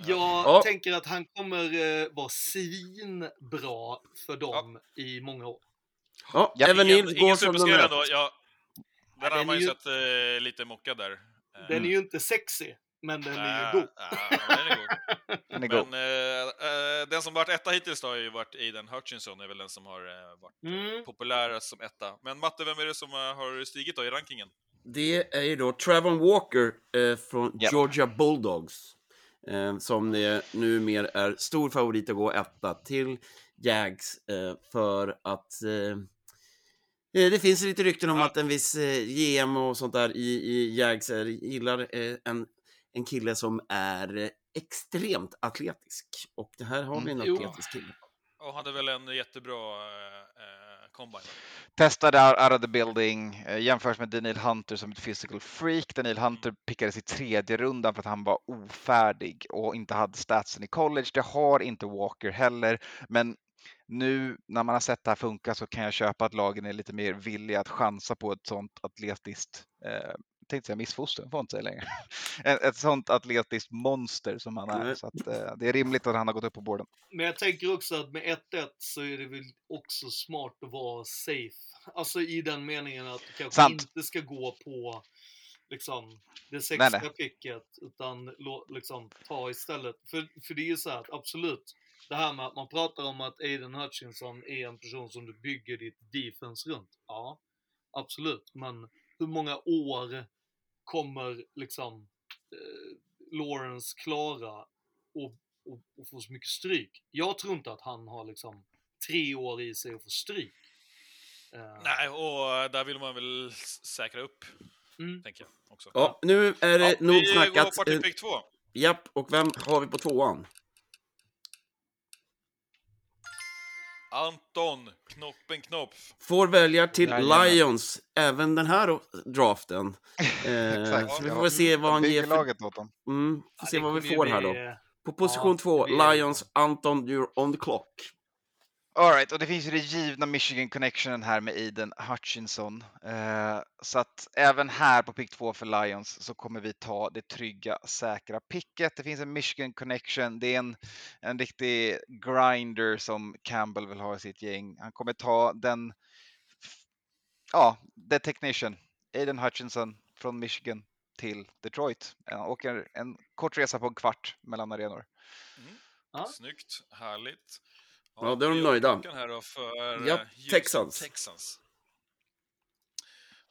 Jag Ja. tänker att han kommer eh, vara svinbra för dem i många år. Ja, Ja, Evan ingen, ingen superskräll ändå. Ja, där den har man ju sett eh, lite mockad där. Eh, Den är ju inte sexy, men den är ju god. äh, den är god. Den är god. Men eh, eh, den som varit etta hittills då har ju varit Aiden Hutchinson, är väl den som har eh, varit Mm. populärast som etta. Men Matte, vem är det som har stigit då i rankingen? Det är ju då Travon Walker eh, från Ja. Georgia Bulldogs. Eh, som eh, numera är stor favorit att gå etta till Jags eh, för att det finns lite rykten om Ja. att en viss eh, GM och sånt där i, i Jags gillar eh, en, en kille som är eh, extremt atletisk. Och det här har vi en Mm, jo. atletisk kille. Och hade väl en jättebra eh, eh, combine. Testade out, out of the building, eh, jämförs med Daniel Hunter som ett physical freak. Daniel Hunter pickades i tredje rundan för att han var ofärdig och inte hade statsen i college. Det har inte Walker heller, men nu när man har sett det här funka så kan jag köpa att lagen är lite mer villiga att chansa på ett sånt atletiskt, eh, tänkte säga missfoster, får inte säga längre. ett, ett sånt atletiskt monster som han är. Så att, eh, det är rimligt att han har gått upp på borden. Men jag tänker också att med 1-1 så är det väl också smart att vara safe. Alltså i den meningen att du kanske Sant. inte ska gå på liksom det Nej, sexiga nej. picket utan liksom ta istället. För, för det är ju så här absolut, det här med att man pratar om att Aiden Hutchinson är en person som du bygger ditt defense runt. Ja, absolut. Men hur många år kommer liksom eh, Lawrence klara och, och, och få så mycket stryk? Jag tror inte att han har liksom tre år i sig att få stryk. Eh, Nej, och där vill man väl säkra upp, Mm. tänker jag också. Ja, nu är det Ja, nog vi snackat. går på till pick två. Japp, och vem har vi på tvåan? Anton Knoppen Knopf. Får välja till Jajamän. Lions även den här draften. Eh, Exakt. så vi Ja. får se vad han ger för... laget åt dem. Mm, får ja, se vad vi får här bli, då. eh, På position ja, två, blir- Lions, Anton, you're on the clock. All right, och det finns ju det givna Michigan connectionen här med Aiden Hutchinson. Eh, så att även här på pick 2 för Lions så kommer vi ta det trygga, säkra picket. Det finns en Michigan connection. Det är en, en riktig grinder som Campbell vill ha i sitt gäng. Han kommer ta den, ja, the technician, Aiden Hutchinson från Michigan till Detroit. Han åker en kort resa på en kvart mellan arenor. Ja. Snyggt, härligt. Ja, då är de nöjda. Här då för Ja, eh, Texans. Texans.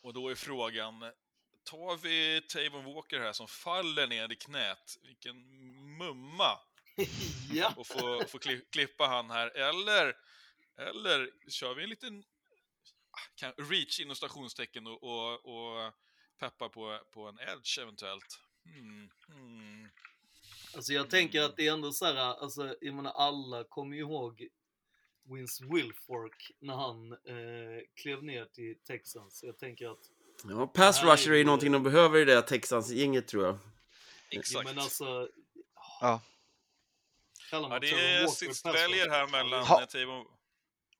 Och då är frågan, tar vi Tavon Walker här som faller ner i knät? Vilken mumma! ja. Och får, får kli- klippa han här, eller, eller kör vi en liten ah, kan, reach inom stationstecken och, och, och peppar på, på en edge eventuellt? Hmm, hmm. Alltså jag tänker att det är ändå så här, alltså jag menar alla kommer ju ihåg Vince Wilfork när han eh, klev ner till Texans. Jag tänker att, Ja, pass rusher är ju någonting de behöver i det här Texans-gänget tror jag. ja, Exakt. men alltså... Ja. Ja, det är väljer här mellan Ha. Tavon...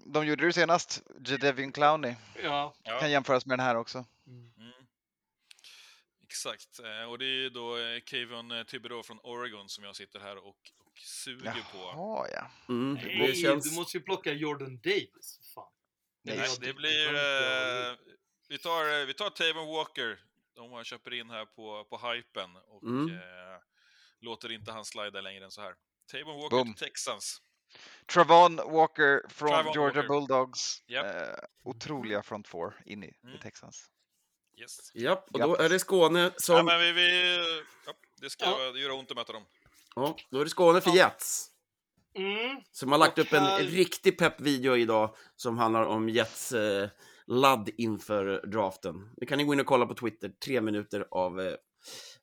De gjorde det senast, Jadevian Clowney. Ja. Ja. Kan jämföras med den här också. Mm. Exakt, eh, och det är ju då eh, Kevin eh, Thibodeau från Oregon som jag sitter här och, och suger på. Jaha, ja. Mm, det Nej, känns... du måste ju plocka Jordan Davis. Fan. Nej, Nej, det blir... Eh, vi, tar, vi tar Tavon Walker, de har köper in här på, på hypen och Mm. eh, låter inte han slida längre än så här. Tavon Walker Boom. till Texans. Travon Walker från Travon Georgia Walker. Bulldogs. Japp. Eh, otroliga front four in i, Mm. i Texans. Yes. Japp, och då är det Skåne Ja, som... men vi, vi, ja, det ska Ja. göra ont att möta dem. Ja, då är det Skåne för Jets. Mm. Som har lagt Och upp en här- riktig pepp-video idag som handlar om Jets eh, ladd inför draften. Det kan ni gå in och kolla på Twitter. Tre minuter av eh,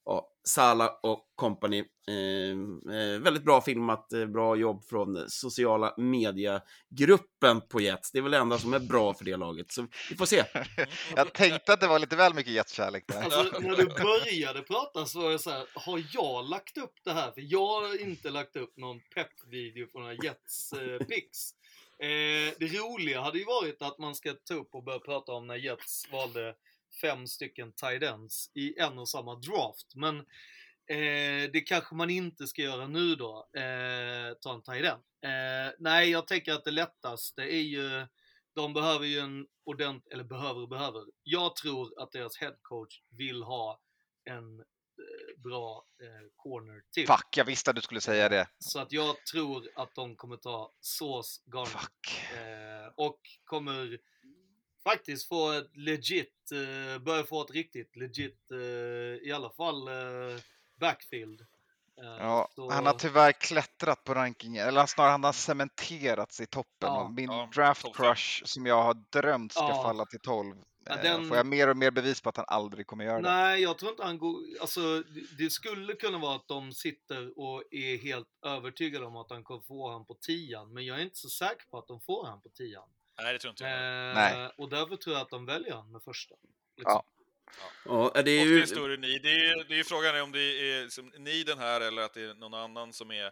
ja, Sala och company. Eh, eh, väldigt bra filmat, eh, bra jobb från sociala mediegruppen på Jets. Det är väl det enda som är bra för det laget. Så vi får se. Jag tänkte att det var lite väl mycket Jets-kärlek där. Alltså när du började prata så var jag så här, har jag lagt upp det här? För jag har inte lagt upp någon pepp-video på några Jets eh. Eh, det roliga hade ju varit att man ska ta upp och börja prata om när Jets valde fem stycken tight ends i en och samma draft. Men Eh, det kanske man inte ska göra nu då, eh, ta en tight end. Eh, nej, jag tänker att det lättaste är ju, de behöver ju en ordentlig, eller behöver och behöver. Jag tror att deras headcoach vill ha en eh, bra eh, corner till. Fuck, jag visste att du skulle säga det. Så att jag tror att de kommer ta Sauce Garner. Eh, och kommer faktiskt få ett legit, eh, börja få ett riktigt legit, eh, i alla fall eh, backfield. Eh, Ja, så- han har tyvärr klättrat på rankingen, eller snarare han har cementerats i toppen. Ja. och min Ja, draft crush som jag har drömt ska Ja. falla till 12. Ja, eh, den- Får jag mer och mer bevis på att han aldrig kommer göra det. Nej, jag tror inte han går... Alltså, det- det skulle kunna vara att de sitter och är helt övertygade om att han kommer få han på tian. Men jag är inte så säker på att de får han på tian. Nej, det tror inte jag. Eh, Nej. Och därför tror jag att de väljer han med första. Liksom. Ja. Ja, det är ju... större need. Det är, det är frågan är om det är liksom needen här eller att det är någon annan som är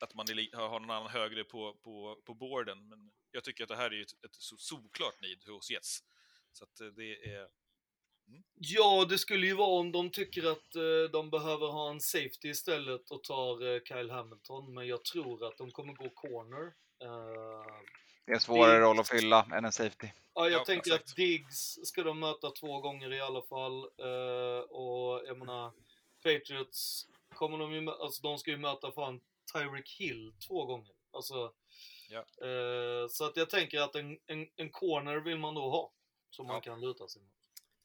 att man är, har någon annan högre på, på, på borden. Men jag tycker att det här är ju ett, ett solklart need hos Jets. Så att eh, det är... Ja, det skulle ju vara om de tycker att eh, de behöver ha en safety istället och tar eh, Kyle Hamilton. Men jag tror att de kommer gå corner. Eh, Det är en svårare det- roll att fylla än en safety. Ja, jag Ja, tänker exakt. att Diggs ska de möta två gånger i alla fall. Eh, och jag menar, Patriots kommer de ju, alltså de ska ju möta fan Tyreek Hill två gånger. Alltså, Ja. eh, så att jag tänker att en, en, en corner vill man då ha. Som man Ja. kan luta sig mot.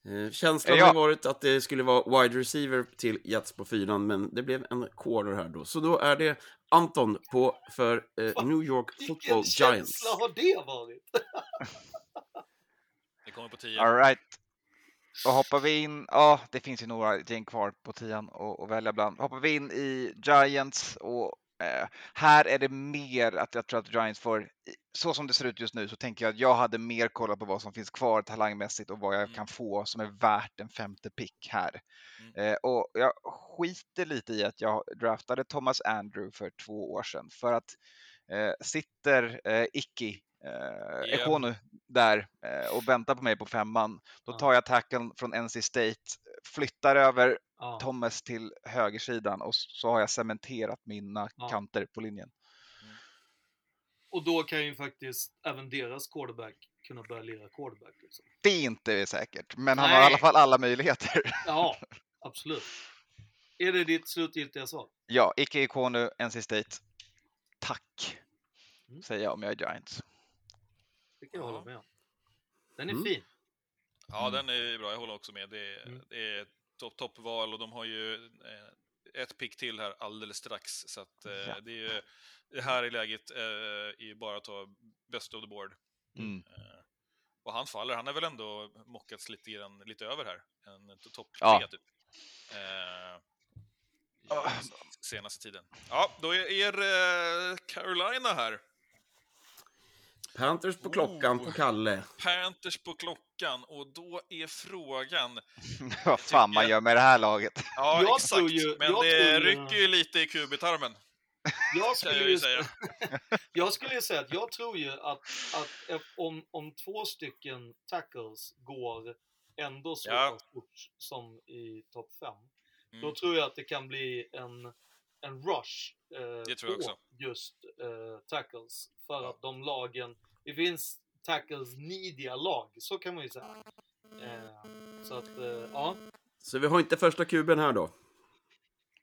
Eh, Känslan Ja. har varit att det skulle vara wide receiver till Jets på fyran, men det blev en corner här då. Så då är det Anton på för eh, New York Vilken Football känsla Giants. har det varit? Det kommer på 10. All right. Och hoppar vi in, ja det finns ju några gäng kvar på tian att att välja bland. Hoppar vi in i Giants och eh, här är det mer att jag tror att Giants får, så som det ser ut just nu så tänker jag att jag hade mer kollat på vad som finns kvar talangmässigt och vad jag Mm. kan få som är värt en femte pick här. Mm. Eh, och jag skiter lite i att jag draftade Thomas Andrew för två år sedan för att eh, sitter eh, Icky eh, Ja. Ekonu där eh, och väntar på mig på femman. Då tar jag tackeln från NC State, flyttar över Ja. Thomas till högersidan och så har jag cementerat mina Ja. kanter på linjen. Och då kan ju faktiskt även deras quarterback kunna börja lira quarterback. Liksom. Det är inte säkert, men han har i alla fall alla möjligheter. Ja, absolut. Är det ditt slutgiltiga svar? Ja, Ike Ekonu, NC State. Tack, Mm. säger jag om jag är Giants. Det kan jag Ja. hålla med om. Den är Mm. fin. Ja, Mm. den är bra. Jag håller också med. Det är, Mm. det är topp, toppval och de har ju eh, ett pick till här alldeles strax. Så att, eh, Ja. det, är ju, det här i läget eh, är ju bara att ta best of the board. Mm. Eh, och han faller. Han har väl ändå mockats lite, grann, lite över här. En topp Ja. tre typ. Eh, s- senaste tiden. Ja, då är er eh, Carolina här. Panthers på klockan på Oh. Kalle. Panthers på klockan och då är frågan Vad fan man gör med det här laget. Ja, Jag exakt. tror ju- Men jag det rycker ju lite i kubitarmen, Jag skulle, jag ju, säga. jag skulle ju säga att jag tror ju att, att om, om två stycken tackles går ändå så Ja. pass fort som i topp 5, Mm. då tror jag att det kan bli en, en rush eh, Det tror jag på också. just eh, tackles. För Ja. att de lagen, det finns tackles nidiga lag, så kan man ju säga. Eh, så att, eh, ja. Så vi har inte första kuben här då.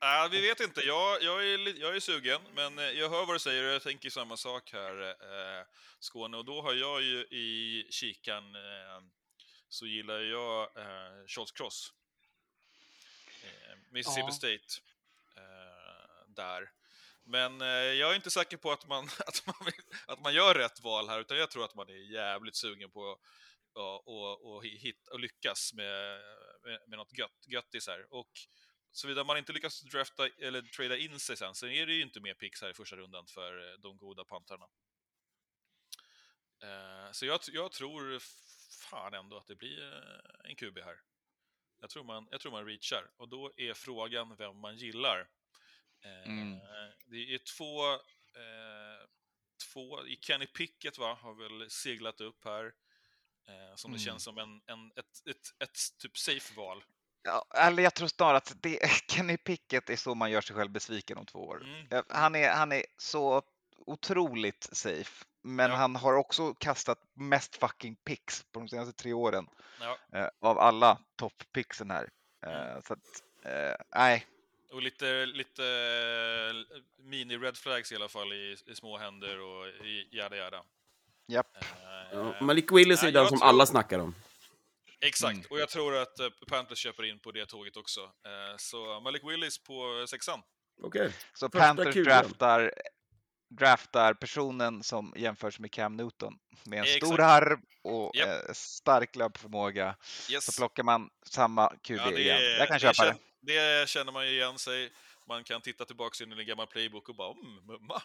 Äh, vi vet inte. Jag, jag, är, jag är sugen, men eh, jag hör vad du säger och jag tänker samma sak här, eh, Skåne. Och då har jag ju i kikan eh, så gillar jag eh, Charles Cross. Eh, Mississippi Ja. State. Eh, där. Men eh, jag är inte säker på att man, att, man, vill- att man gör rätt val här, utan jag tror att man är jävligt sugen på ja, och, och, hit, och lyckas med, med, med något gött, göttis här. Och såvida man inte lyckas drafta eller trada in sig sen, så är det ju inte mer picks här i första rundan för eh, de goda pantrarna. Eh, så jag, jag tror fan ändå att det blir eh, en QB här. Jag tror, man, jag tror man reachar, och då är frågan vem man gillar. Eh, Mm. Det är två, eh, två, i Kenny Pickett va, har väl seglat upp här. Eh, som det Mm. känns som en, en, ett, ett, ett typ safe val. Ja, eller jag tror snarare att det, Kenny Pickett är så man gör sig själv besviken om två år. Mm. Eh, Han, är, han är så otroligt safe, men Ja. han har också kastat mest fucking picks på de senaste tre åren Ja. eh, av alla topppicksen här. Mm. Eh, så att, eh, nej, Och lite, lite eh, mini-red flags i alla fall i, i små händer och i jada jada. japp. Eh, Ja, Malik Willis är den som tror- alla snackar om. Exakt, Mm. och jag tror att eh, Panthers köper in på det tåget också. Så Malik Willis på sexan. Okej. Så Första Panthers draftar, draftar personen som jämförs med Cam Newton med en Exakt. stor arm och eh, stark löpförmåga. Yes. Så plockar man samma QB Ja, igen. Jag kan det, köpa det. Det känner man ju igen sig. Man kan titta tillbaka in i en gammal playbook och bara mm, mumma.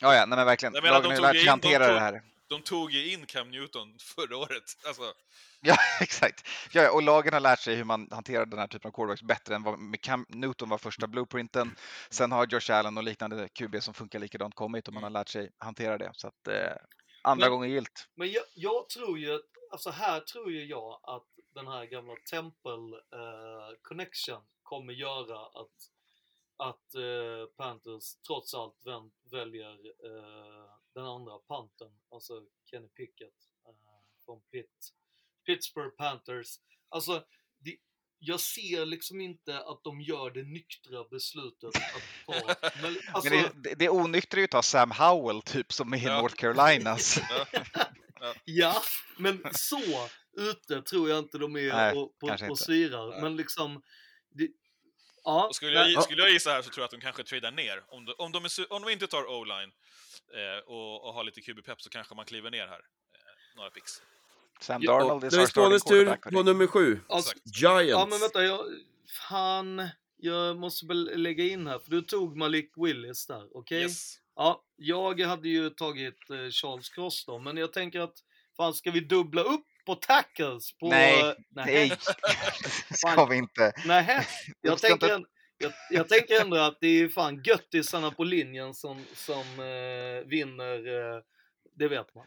Ja, ja, nej men verkligen. Jag menar, Lagen de har ju tog lärt ju sig in- hantera de det här. De tog ju in Cam Newton förra året. Alltså, Ja, exakt. Ja, och lagen har lärt sig hur man hanterar den här typen av quarterbacks bättre än vad med Cam Newton var första blueprinten. Sen har Josh Allen och liknande QB som funkar likadant kommit och man har lärt sig hantera det. Så att eh, andra Men- gången gillt. Men jag, jag tror ju, alltså här tror ju jag att den här gamla Temple eh, Connection kommer göra att, att eh, Panthers trots allt vän, väljer eh, den andra panten, alltså Kenny Pickett eh, från Pitt, Pittsburgh Panthers. Alltså, det, jag ser liksom inte att de gör det nyktra beslutet att ta... Men, alltså, Men det, det, onyktra är ju att ta Sam Howell typ som är i Ja. North Carolinas. ja. Ja, men så ute tror jag inte de är Nej, och, på, och syrar. Nej. Men liksom... Det, ja, Och skulle, jag, skulle jag gissa här så tror jag att de kanske tradar ner. Om de, om de, är, om de inte tar o-line eh, och, och har lite QB-pepp så kanske man kliver ner här. Eh, några picks. Sam Ja, Darnold Då är our starting quarterback. på nummer sju. alltså, Giants. ja, men vänta, jag... Fan, jag måste väl lägga in här, för du tog Malik Willis där, okej? Yes. Ja, jag hade ju tagit eh, Charles Cross då, men jag tänker att fan, ska vi dubbla upp på tackles? På, Nej, nej. Nej, det ska vi inte. Nej, jag tänker, inte- jag, jag tänker ändå att det är fan göttisarna på linjen som, som eh, vinner, eh, det vet man.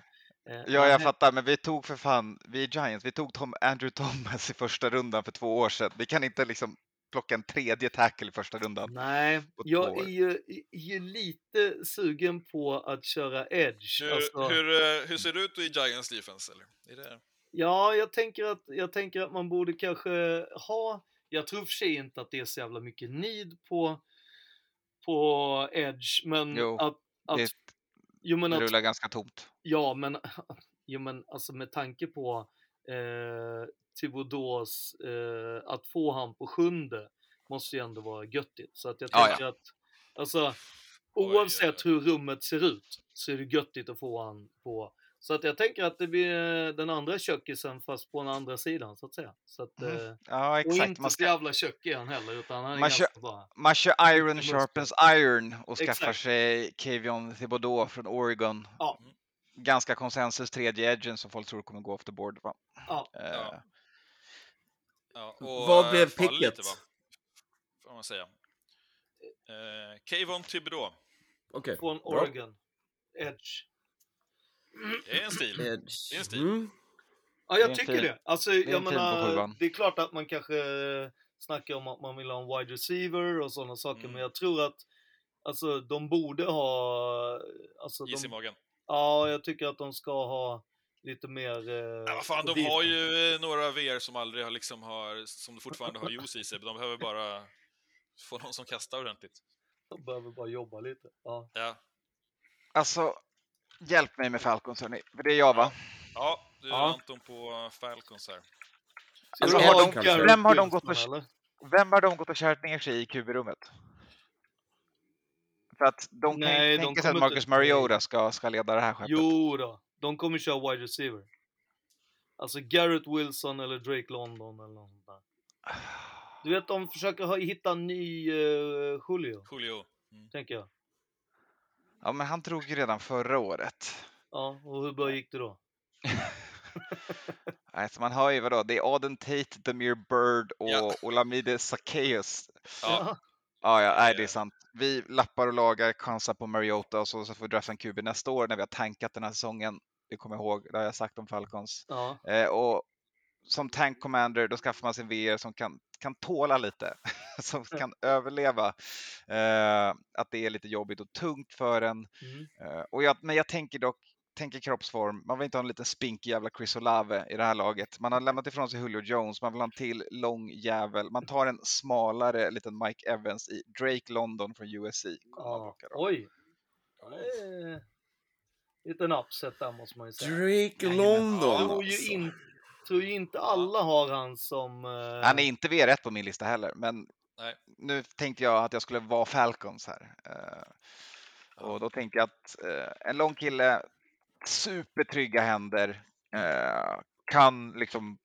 Eh, Ja, jag fattar, men vi tog för fan, vi är Giants, vi tog Tom, Andrew Thomas i första rundan för två år sedan. Vi kan inte liksom plocka en tredje tackle i första rundan. Nej, jag är ju, är ju lite sugen på att köra edge. Hur, Alltså, hur, eh, hur ser det ut i Giants defense? Eller? Är det... Ja, jag tänker, att, jag tänker att man borde kanske ha, jag tror för sig inte att det är så jävla mycket need på, på edge, men Jo, att, att, Det, jo, men det att rullar ganska tomt. Ja, men, jo, men alltså med tanke på eh, Thibodeaus, eh, att få han på sjunde måste ju ändå vara göttigt. Så att jag Ja, tänker att, alltså oavsett hur rummet ser ut så är det göttigt att få han på. Så att jag tänker att det blir eh, den andra kökisen fast på den andra sidan så att säga. Så att, Mhm. eh, Ja, och exakt. inte Man, så ska, jävla kökig han heller utan han är Man ganska bra. man kör iron sharpens iron och skaffar Exakt. sig Kevion Thibodeau från Oregon. Ja. Ganska konsensus tredje edgen som folk tror kommer gå off the board. Va? Ja. Eh, Ja. Ja, och, Vad eh, blev picket? Lite, va? Får man säga. Eh, Kayvon Thibodeau. Okej, Från bra. Oregon. Edge. Det är en stil. Edge. Det är en stil. Mm. Ja, Det jag en tycker det. Alltså, är jag menar, det är klart att man kanske eh, snackar om att man vill ha en wide receiver och sådana saker, Mm. men jag tror att alltså, de borde ha... Alltså, Is i magen. ja, jag tycker att de ska ha lite mer... Eh, Ja, vad fan, de har ju eh, några VR som aldrig har liksom har, som fortfarande har juice i sig. De behöver bara få någon som kastar ordentligt. De behöver bara jobba lite. Ja. Ja, Alltså, hjälp mig med Falcons hörni, för det är jag va? ja du är Ja. Anton på Falcons här. Alltså, har ha de- Garrett vem har de gått och-? Vem har de gått och kärt ner sig i QB-rummet? För att de kan Nej, ju tänka sig att Marcus inte- Mariota ska, ska leda det här skeppet. Jo då, de kommer köra wide receiver. Alltså Garrett Wilson eller Drake London eller något sånt där. Du vet, de försöker ha, hitta en ny uh, Julio, Julio. Mm. tänker jag. Ja, men han drog ju redan förra året. Ja, och hur bra gick det då? Alltså man hör ju vadå, det är Aden Tate, Demir Bird och Ja. Olamide Sackeus. Ja, Ja, ja, nej, det är sant. Vi lappar och lagar, chansar på Mariota och så, så får vi drafta en QB nästa år när vi har tankat den här säsongen. Det kommer jag ihåg, det har jag sagt om Falcons. Ja, Eh, och som tank commander, då skaffar man sig en VR som kan, kan tåla lite, som kan överleva. Eh, att det är lite jobbigt och tungt för en. Mm. Eh, och jag, men jag tänker dock, tänker kroppsform, man vill inte ha en liten spinkig jävla Chris Olave i det här laget. Man har lämnat ifrån sig Julio Jones, man vill ha en till lång jävel. Man tar en smalare liten Mike Evans i Drake London från USC. då. Oj. Eh, Liten upset där måste man ju säga. Drake. London ju alltså. Tror ju inte alla har han som... eh, Han är inte VR1 på min lista heller, men Nej. nu tänkte jag att jag skulle vara Falcons här. Eh, och då tänkte jag att eh, en lång kille, supertrygga händer, eh, kan liksom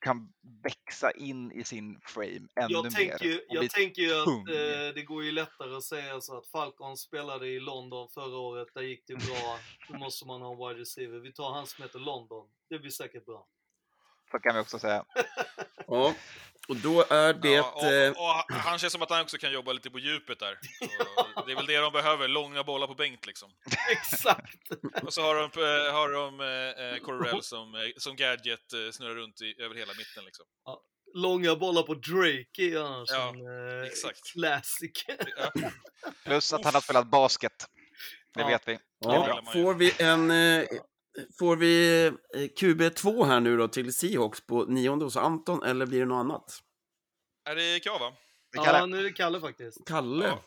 kan växa in i sin frame ännu jag tänker, mer. och jag bli tänker ju att eh, det går ju lättare att säga så att Falcon spelade i London förra året, där gick det bra. Då måste man ha en wide receiver. Vi tar han som heter London. Det blir säkert bra. Så kan vi också säga. Ja, och då är det... Ja, eh, och, och han känns som att han också kan jobba lite på djupet där. Så det är väl det de behöver, långa bollar på bänk liksom. Exakt! Och så har de, eh, har de eh, eh, Correll som, som gadget eh, snurrar runt i, över hela mitten liksom. Långa bollar på Drake är ju annars Ja, en eh, exakt. klassiker. Ja. Plus att han har spelat basket. Det Ja. vet vi. Det Ja, får vi en... eh, Får vi eh, QB2 här nu då till Seahawks på nionde hos Anton eller blir det något annat? Är det Kav va? Det Ja, nu är det Kalle faktiskt. Kalle? Ja.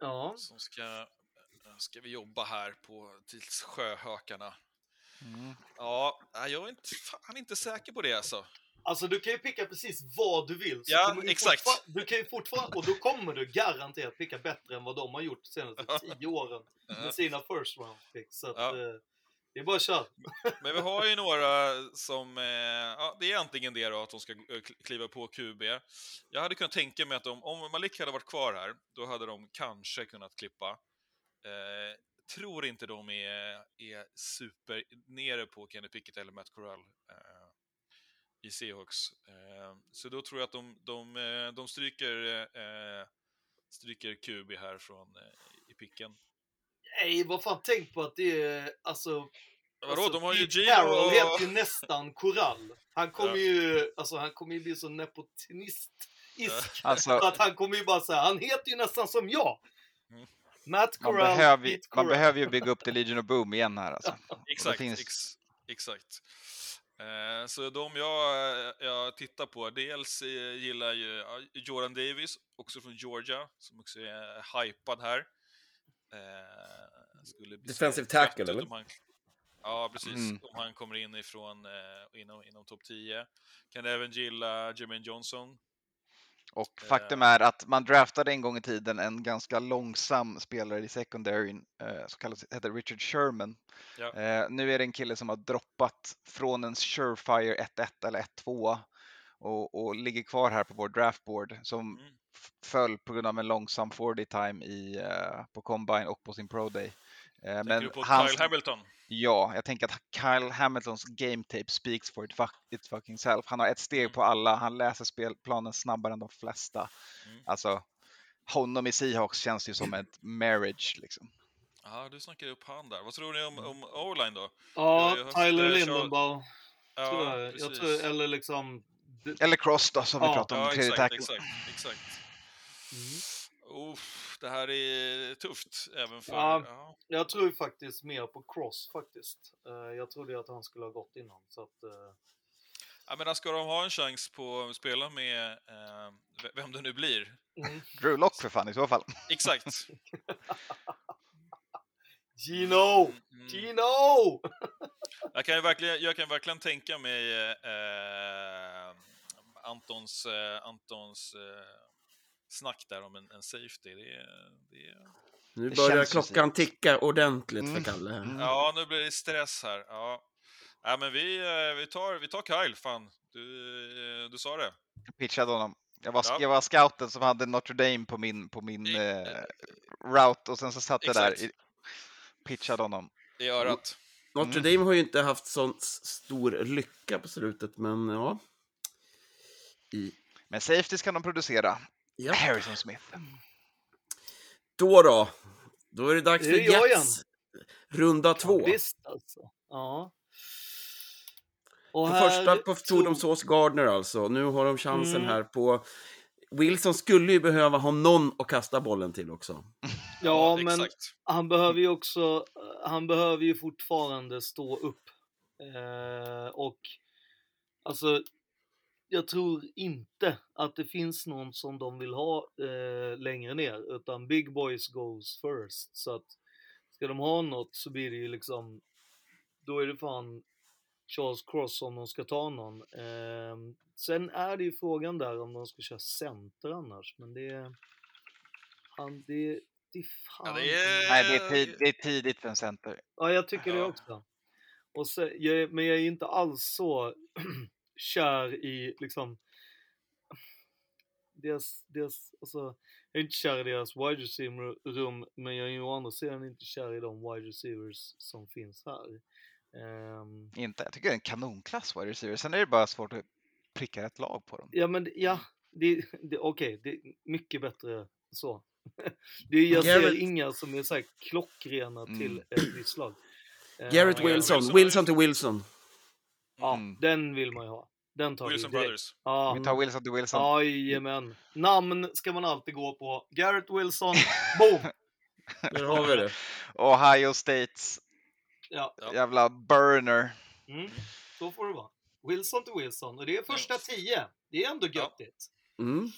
Ja. Som ska, eh, ska vi jobba här på tills sjöhökarna. Mm. Ja, jag är inte, fan inte säker på det alltså. Alltså du kan ju picka precis vad du vill. så Ja, du exakt. Du kan ju fortfarande, och då kommer du garanterat picka bättre än vad de har gjort de senaste tio åren med sina first round picks. Så att, Ja det är bara att köra. Men vi har ju några som, eh, ja, det är antingen det då, att de ska eh, kliva på QB. Jag hade kunnat tänka mig att de, om Malik hade varit kvar här, då hade de kanske kunnat klippa. Eh, tror inte de är, är super nere på Kenny Pickett eller Matt Corral eh, i Seahawks. Eh, så då tror jag att de, de, eh, de stryker, eh, stryker QB här från eh, i picken. Nej, vad fan, tänk på att det är, alltså... Vadå, de har ju Gino Carroll och- heter ju nästan Korall. Han kommer Ja. ju, alltså han kommer ju bli så nepotinistisk. Alltså- Så att han kommer ju bara säga, han heter ju nästan som jag. Mm. Matt Man Corral, behöver, ju- Pete man Corral. behöver ju bygga upp The Legion of Boom igen här alltså. Exakt, finns- ex, exakt. Eh, så de jag, jag tittar på, dels eh, gillar ju ja, Jordan Davis, också från Georgia, som också är hypad här. Eh, skulle bli Defensive tackle, eller? Han, ja, precis. Mm. Om han kommer in ifrån, eh, inom, inom topp 10. Kan även gilla Jermaine Johnson. Och Eh. faktum är att man draftade en gång i tiden en ganska långsam spelare i secondaryn eh, som kallas, heter Richard Sherman. Ja. Eh, nu är det en kille som har droppat från en Surefire 1-1 eller 1-2 och, och ligger kvar här på vår draftboard som Mm. föll på grund av en långsam 40 time i, eh, på Combine och på sin Pro Day. Eh, Tänker men du på hans, Kyle Hamilton? Ja, jag tänker att Kyle Hamiltons game tape speaks for it, fuck, it fucking self. Han har ett steg Mm. på alla, han läser spelplanen snabbare än de flesta. Mm. Alltså, honom i Seahawks känns ju som ett marriage liksom. Ja, du snackar upp han där. Vad tror ni om, om O-line då? Ja, Jag haft, Tyler eh, Lindenbaugh, Ja, tror jag. jag tror, eller liksom... Eller Cross då, som vi Ja, pratade om, Ja, exakt, exakt, exakt. Mm. Uff, det här är tufft även för... Ja. Ja. Jag tror ju faktiskt mer på Cross faktiskt. Eh, jag trodde att han skulle ha gått innan. Så att, eh, Ja, men ska de ha en chans på att spela med eh, vem det nu blir? mm. Drew Lock för fan i så fall. Exakt. Gino! Mm. Gino! Jag kan ju verkligen, jag kan verkligen tänka mig eh, Antons, eh, Antons eh, snack där om en, en safety. Det det Nu Det börjar klockan ticka ordentligt Mm. för Kalle. här. Mm. ja, nu blir det stress här. Ja. Ja, men vi, eh, vi, tar, vi tar Kyle, fan. Du, eh, du sa det. Jag pitchade honom. Jag var, Ja. jag var scouten som hade Notre Dame på min, på min I- eh, route och sen så satt jag där, i, pitchade honom. I örat. Notre Mm. Dame har ju inte haft sån stor lycka på slutet, men ja. I, Men safeties kan de producera. Ja. Harrison Smith. Då då. Då är det dags för Jets. Runda två. Ja, visst alltså. Ja. Och För här första på tog de Sauce Gardner alltså. Nu har de chansen Mm. här på... Wilson skulle ju behöva ha någon att kasta bollen till också. Ja, men han behöver ju också, han behöver ju fortfarande stå upp. Eh, och alltså, jag tror inte att det finns någon som de vill ha eh, längre ner, utan big boys goes first. Så att ska de ha något så blir det ju liksom, då är det fan Charles Cross om de ska ta någon. Eh, sen är det ju frågan där om de ska köra center annars, men det han, det, det är fan... Ja, det är... Nej, det är, tid, det är tidigt för en center. Ja, jag tycker det Ja. också. Och så, jag, men jag är inte alls så kär i liksom deras, deras, alltså, jag är inte kär i deras wide receiver-rum, men jag är ju å andra sidan inte kär i de wide receivers som finns här. Ehm, Inte. Jag tycker det är en kanonklass wide receiver. Sen är det bara svårt att pricka ett lag på dem. ja, men ja, det, det, okej, det är mycket bättre så. det, är- jag ser Garrett- inga som är så här klockrena till Mm. ett visst lag. Garrett Wilson. Wilson- Wilson till Wilson. Ja, Mm. den vill man ju ha. Den tar Wilson vi direkt. Brothers. Ja, Vi tar Wilson till Wilson. Jajamän. Namn ska man alltid gå på. Garrett Wilson, boom! Där har vi det. Ohio States Ja, jävla burner. mm. så får det vara. Wilson till Wilson. Och det är första tio. Det är ändå Ja. göttigt. Mm.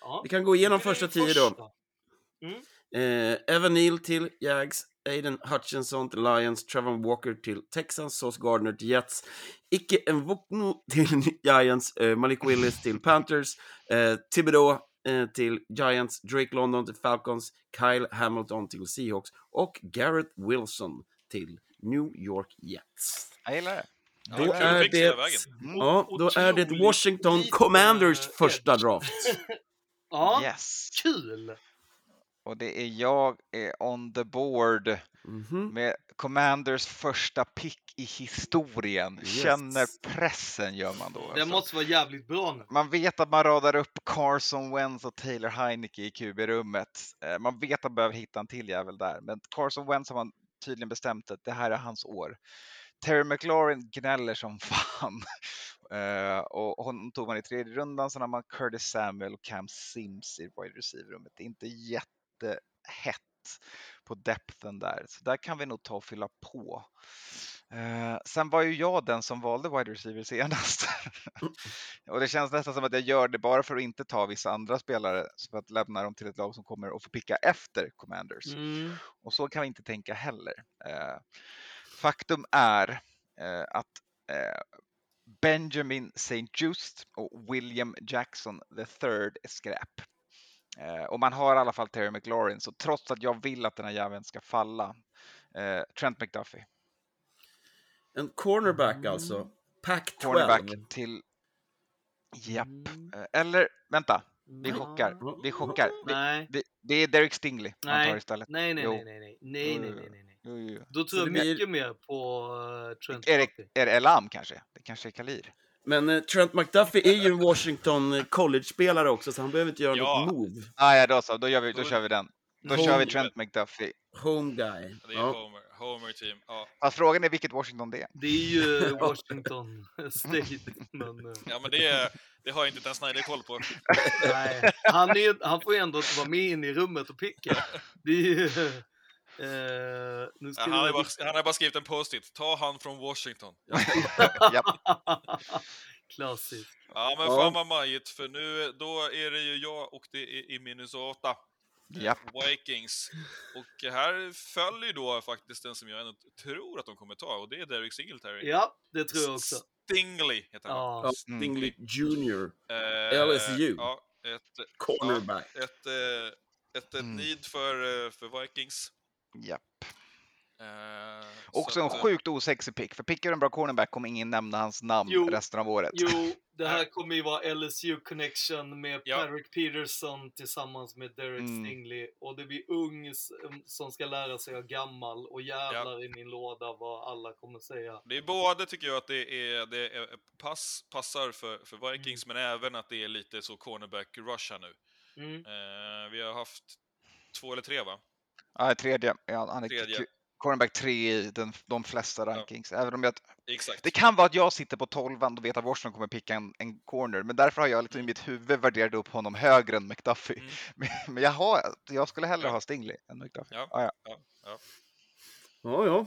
Ja. Vi kan gå igenom första tio då. första. Eh, Evan Neal till Jags, Aiden Hutchinson till Lions, Trevor Walker till Texans, Sauce Gardner till Jets, Ike Nwokno till Giants, eh, Malik Willis till Panthers, eh, Thibodeau eh, till Giants, Drake London till Falcons, Kyle Hamilton till Seahawks och Garrett Wilson till New York Jets. Jag gillar det. Ja, Då kul är det, ja, då är det Washington Commanders första draft. Ja, Yes. kul! Och det är jag är on the board Mhm. med Commanders första pick i historien. Yes. Känner pressen gör man då. Det alltså. måste vara jävligt bra nu. Man vet att man radar upp Carson Wentz och Taylor Heineke i QB-rummet. Eh, Man vet att man behöver hitta en till jävel där, men Carson Wentz har man tydligen bestämt att det här är hans år. Terry McLaurin gnäller som fan. Eh, och honom tog man i tredje rundan, sen har man Curtis Samuel och Cam Sims i wide receiver-rummet. Det är inte jättehett på depthen där, så där kan vi nog ta och fylla på. Eh, sen var ju jag den som valde wide receiver senast. och det känns nästan som att jag gör det bara för att inte ta vissa andra spelare, så för att lämna dem till ett lag som kommer att få picka efter Commanders. Mm. Och så kan vi inte tänka heller. Eh, faktum är eh, att eh, Benjamin St. Just och William Jackson III är skräp. Eh, och man har i alla fall Terry McLaurin, så trots att jag vill att den här jäveln ska falla, eh, Trent McDuffie, En cornerback alltså. Pack 12. cornerback till... Japp. Eh, eller vänta, vi Mm. chockar. Vi chockar. Vi, Nej. vi, det är Derek Stingley man tar Nej. istället. Nej, nej, Jo. nej, nej, nej, nej, nej, Jo, nej, nej, nej. Jo, jo. Då tror jag det mycket mer på uh, Trent Är det, är det Elam kanske? Det kanske är Kalir? Men eh, Trent McDuffie är ju en Washington college-spelare också, så han behöver inte göra Ja. något move. Ah, ja, då så. Då, gör vi, då kör vi den. Då kör vi Trent McDuffie. Home guy. Det är Ja. Homer. Homer team. Ja. Fast frågan är vilket Washington det är. Det är ju Washington State, men eh, ja, men det, det har inte ens Snyder koll på. nej. Han, är, han får ju ändå vara med in i rummet och picka. Det är ju... Eh, nu Ja, han, har bara, han har bara skrivit en post-it. Ta han från Washington. Klassiskt. Ja, men Ja. fan vad majigt, för nu då är det ju jag och det är i Minnesota. eh, Japp. Vikings. Och här följer ju då faktiskt den som jag ändå tror att de kommer ta, och det är Derek Singletary. Ja, det tror jag också. Stingley heter han. Ja. Ja, Mm. Stingley Jr. Eh, LSU. Ja, ett, Cornerback. Ja, ett, eh, ett, ett Mm. need för, eh, för Vikings. Japp. Eh, Också så en att, eh, sjuk osexig pick. För pickar du en bra cornerback kommer ingen nämna hans namn Jo. resten av året. Jo, det här kommer ju vara LSU connection med Ja. Patrick Peterson tillsammans med Derek Mm. Stingley. Och det blir ung s- som ska lära sig av gammal. Och jävlar i min låda vad alla kommer säga. Det är både, tycker jag, att det är, det är pass, passar för, för Mm. Vikings, men även att det är lite så cornerback-rush här nu. Mm. Eh, vi har haft två eller tre, va? Ja, tredje. Ja, han är Tredje. Cornerback 3 i den, de flesta rankings. Även om jag, Exakt. det kan vara att jag sitter på 12 och vet att Washington kommer picka en, en corner, men därför har jag liksom i mitt huvud värderat upp honom högre än McDuffie. Mm. Men, men jag, har, jag skulle hellre Ja. ha Stingley än McDuffie. Ja. Ah, ja. Ja, ja. Ja, ja.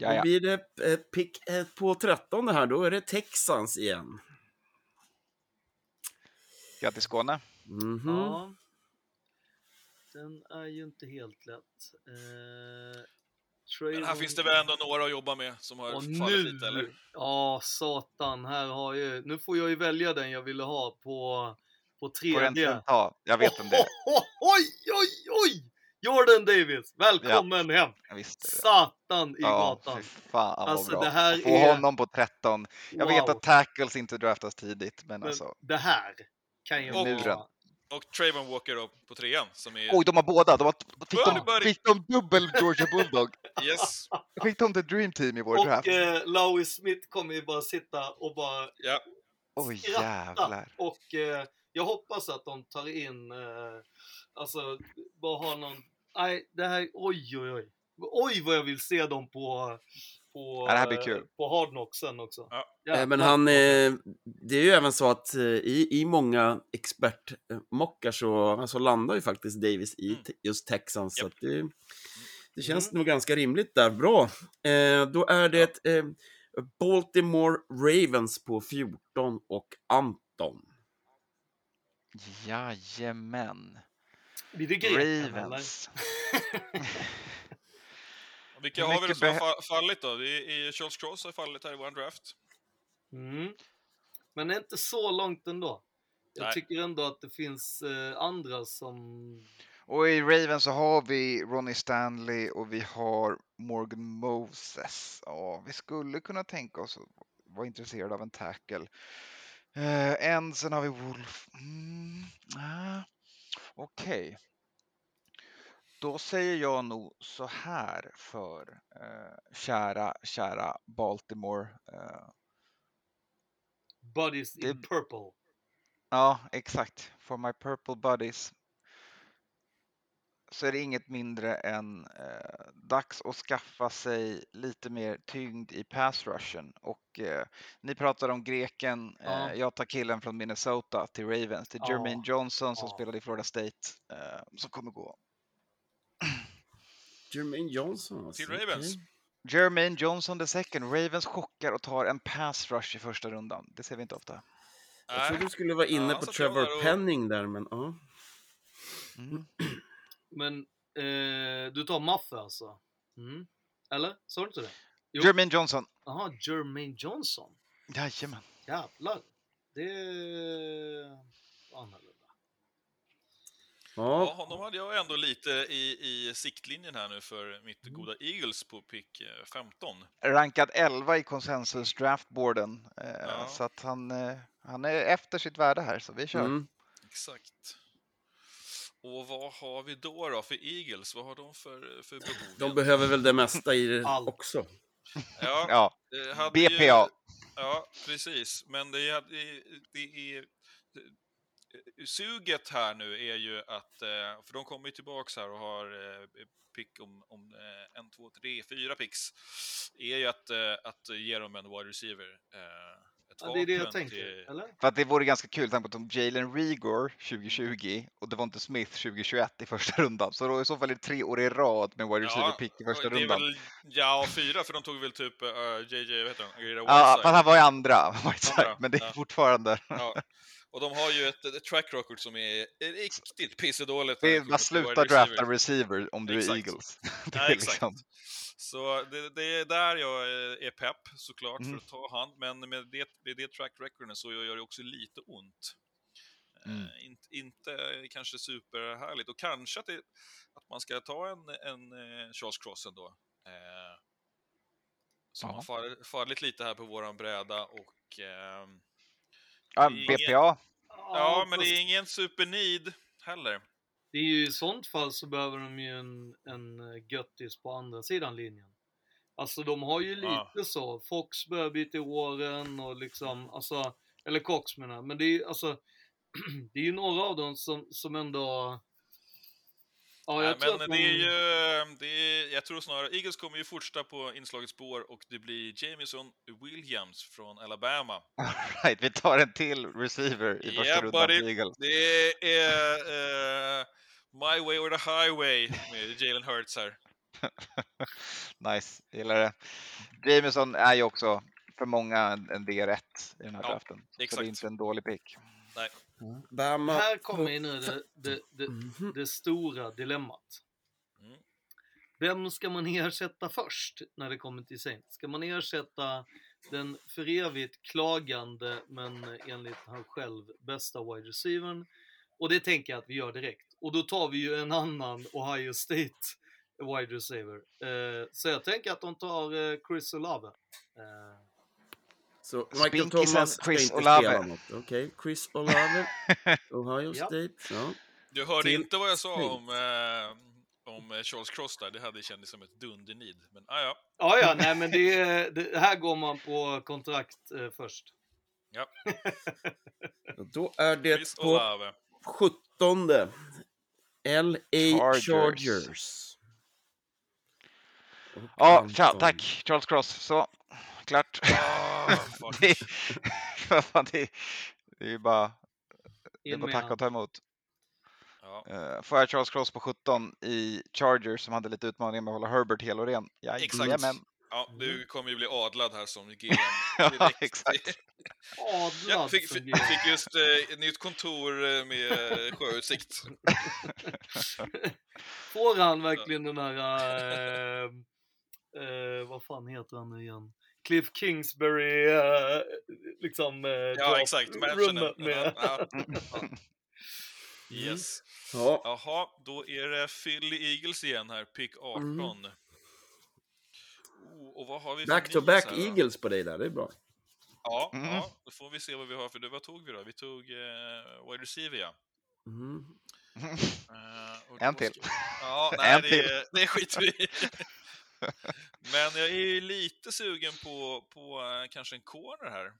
Ja, Då ja. blir det eh, pick eh, på 13 här. Då är det Texans igen. Grattis Skåne. Mhm. Ja. Den är ju inte helt lätt. Eh, Men här Trayvon- finns det väl ändå några att jobba med som har Och fallit lite, eller? nu, ja satan, här har jag Nu får jag ju välja den jag ville ha på, på tredje. ta? Jag vet om det. Oh, oj, oj, oj! Jordan Davis, välkommen hem! Visste det. Satan i Ja, gatan. fan vad Alltså, bra. det här få är- honom på 13. Jag vet Wow. att tackles inte draftas tidigt, men, Men alltså. det här kan ju Och- Muren. Och Trayvon Walker då på trean, som är... Oj, de har båda. De har, fick, de, fick de dubbel Georgia Bulldog? Yes. Fick de the dream team i vår Och draft? eh, Lowie Smith kommer ju bara sitta och bara Ja. Oj skratta. jävlar. Och eh, jag hoppas att de tar in, eh, alltså bara ha någon, nej det här, oj oj oj. Oj vad jag vill se dem på, på, Ja, det här blir eh, kul. på Hard Knock sen också. Ja. Eh, Men han, eh, det är ju även så att eh, i, i många expertmockar så, så landar ju faktiskt Davis i Mm. just Texans. Så Japp. att det, det känns Mm. nog ganska rimligt där. Bra. Eh, då är det eh, Baltimore Ravens på 14 och Anton. Jajamän. Blir det? Ravens. Vilka har vi då som har fallit då? Det är Charles Cross har fallit här i vår draft. Mm. Men det är inte så långt ändå. Jag Nej. tycker ändå att det finns eh, andra som... Och i Ravens så har vi Ronnie Stanley och vi har Morgan Moses. Ja, vi skulle kunna tänka oss att vara intresserade av en tackle. Uh, en, sen har vi Wolf. Mm, ah, Okej. Då säger jag nog så här för eh, kära, kära Baltimore. eh, Buddies in Det- purple. Ja, exakt. For my purple buddies. Så är det inget mindre än eh, dags att skaffa sig lite mer tyngd i pass rushen. Och eh, ni pratar om greken. Ja. Eh, jag tar killen från Minnesota till Ravens. Till Ja. Jermaine Johnson som Ja. spelade i Florida State. Eh, som kommer gå. Jermaine Johnson alltså. Till Ravens. okej. Jermaine Johnson the second. Ravens chockar och tar en pass rush i första rundan. Det ser vi inte ofta. Jag trodde du skulle vara inne Ja, på Trevor och- Penning där, men ja. Mm. Men eh, du tar Maffe alltså? Mm. Eller? Sa du inte det? Jo. Jermaine Johnson. Jaha, Jermaine Johnson. Jajamän. Jävlar. Det annorlunda. Ja, ja. honom hade jag ändå lite i, i siktlinjen här nu för mitt Mm. goda Eagles på pick eh, 15. rankad 11 i konsensus draftboarden. Eh, Ja. Så att han, eh, han är efter sitt värde här, så vi kör. Mm. Exakt. Och vad har vi då, då för Eagles? Vad har de för, för behov? De behöver väl det mesta i det Allt. också. Ja, Ja, det hade BPA. Ju, ja, precis. Men det är, det, det är... Suget här nu är ju att, eh, för de kommer ju tillbaks här och har eh, pick om, om eh, en, två, tre, fyra picks, är ju att, att ge dem en wide receiver. Ett Ja, det är det jag tänker. till- Eller? För att det vore ganska kul, tanke på att de Jalen Rigor 2020 och Devonte Smith 2021 i första rundan. Så då i så fall är det tre år i rad med wide receiver pick i första det rundan. Väl, ja, fyra, för de tog väl typ uh, JJ, vad heter han? Ja, men han var i andra, Whiteside, Andra, men det är ja. fortfarande... Ja. Och de har ju ett, ett track record som är riktigt pissedåligt. Det när är kommer bara till sluta wide drafta receiver om du är Exakt. Eagles. det Ja, är exakt. liksom... Så det, det är där jag är- är pepp såklart Mm. för att ta han, men med det, med det track recorden så gör det också lite ont. Mm. Eh, inte, inte kanske superhärligt och kanske att, det, att man ska ta en, en eh, Charles Cross ändå. Eh, som Ja. har fallit lite här på våran bräda och ehm, Ja, BPA. Ja, men det är ingen supernid heller. det är ju i sånt fall så behöver de ju en, en eh, göttis på andra sidan linjen. Alltså de har ju lite Ja. så. Fox börjar bli till åren och liksom, alltså, eller Cox menar. Men det är ju alltså, det är ju några av dem som, som ändå Ja, jag Nej, tror men att det är ju, det är, jag tror snarare, Eagles kommer ju fortsätta på inslagets spår och det blir Jamison Williams från Alabama. Right, vi tar en till receiver i första Yeah, rundan buddy. för Eagles. Det är eh, My Way or the Highway med Jalen Hurts här. nice, gillar det. Jameson är ju också för många en en D1 i den här Ja, draften. Så det exakt. är inte en dålig pick. Nej. Bama. Här kommer ju nu det, det, det, Mhm. det stora dilemmat. Mm. Vem ska man ersätta först när det kommer till Saints? Ska man ersätta den för evigt klagande men enligt han själv bästa wide receivern? Och det tänker jag att vi gör direkt. Och då tar vi ju en annan Ohio State wide receiver. Eh, så jag tänker att de tar eh, Chris Olave. Eh, Så Michael Thomas ska Chris inte Olave. spela något. Okej, Chris Olave, Ohio. State. Ja. Du hörde Till inte vad jag sa om, eh, om eh, Charles Cross där, det hade känts som ett dundernid. Men ah, ja, ja, ja, nej men det, är- det, här går man på kontrakt eh, först. ja. Då är det Chris på Olave. 17. LA Chargers. Chargers. Ja, tack Charles Cross. Så, klart. Ah, fuck. det, det, det är ju bara det är bara tacka och ta emot. Ja, Uh, får jag Charles Cross på 17 i Chargers som hade lite utmaningar med att hålla Herbert hel och ren. Exakt. Jajamän. ja, du kommer ju bli adlad här som GM Ja, exakt. Jag Adlad fick, som fick, GM. fick just eh, ett nytt kontor eh, med eh, sjöutsikt. Får han verkligen den här, eh, eh, vad fan heter han nu igen? Cliff Kingsbury, eh, liksom, eh, Ja, exakt. rummet Mansionen. med. Ja, ja. Yes. Ja, Jaha, då är det Philly Eagles igen här, pick 18. Oh, och vad har vi back to back här då? Eagles på dig där, det är bra. Ja, Mm. ja, då får vi se vad vi har för det. Vad tog vi då? Vi tog eh, wide receiver, ja. Mm. Och En då till. ska- Ja, nej, En det, till. är- det skiter vi i. Men jag är ju lite sugen på, på eh, kanske en corner här.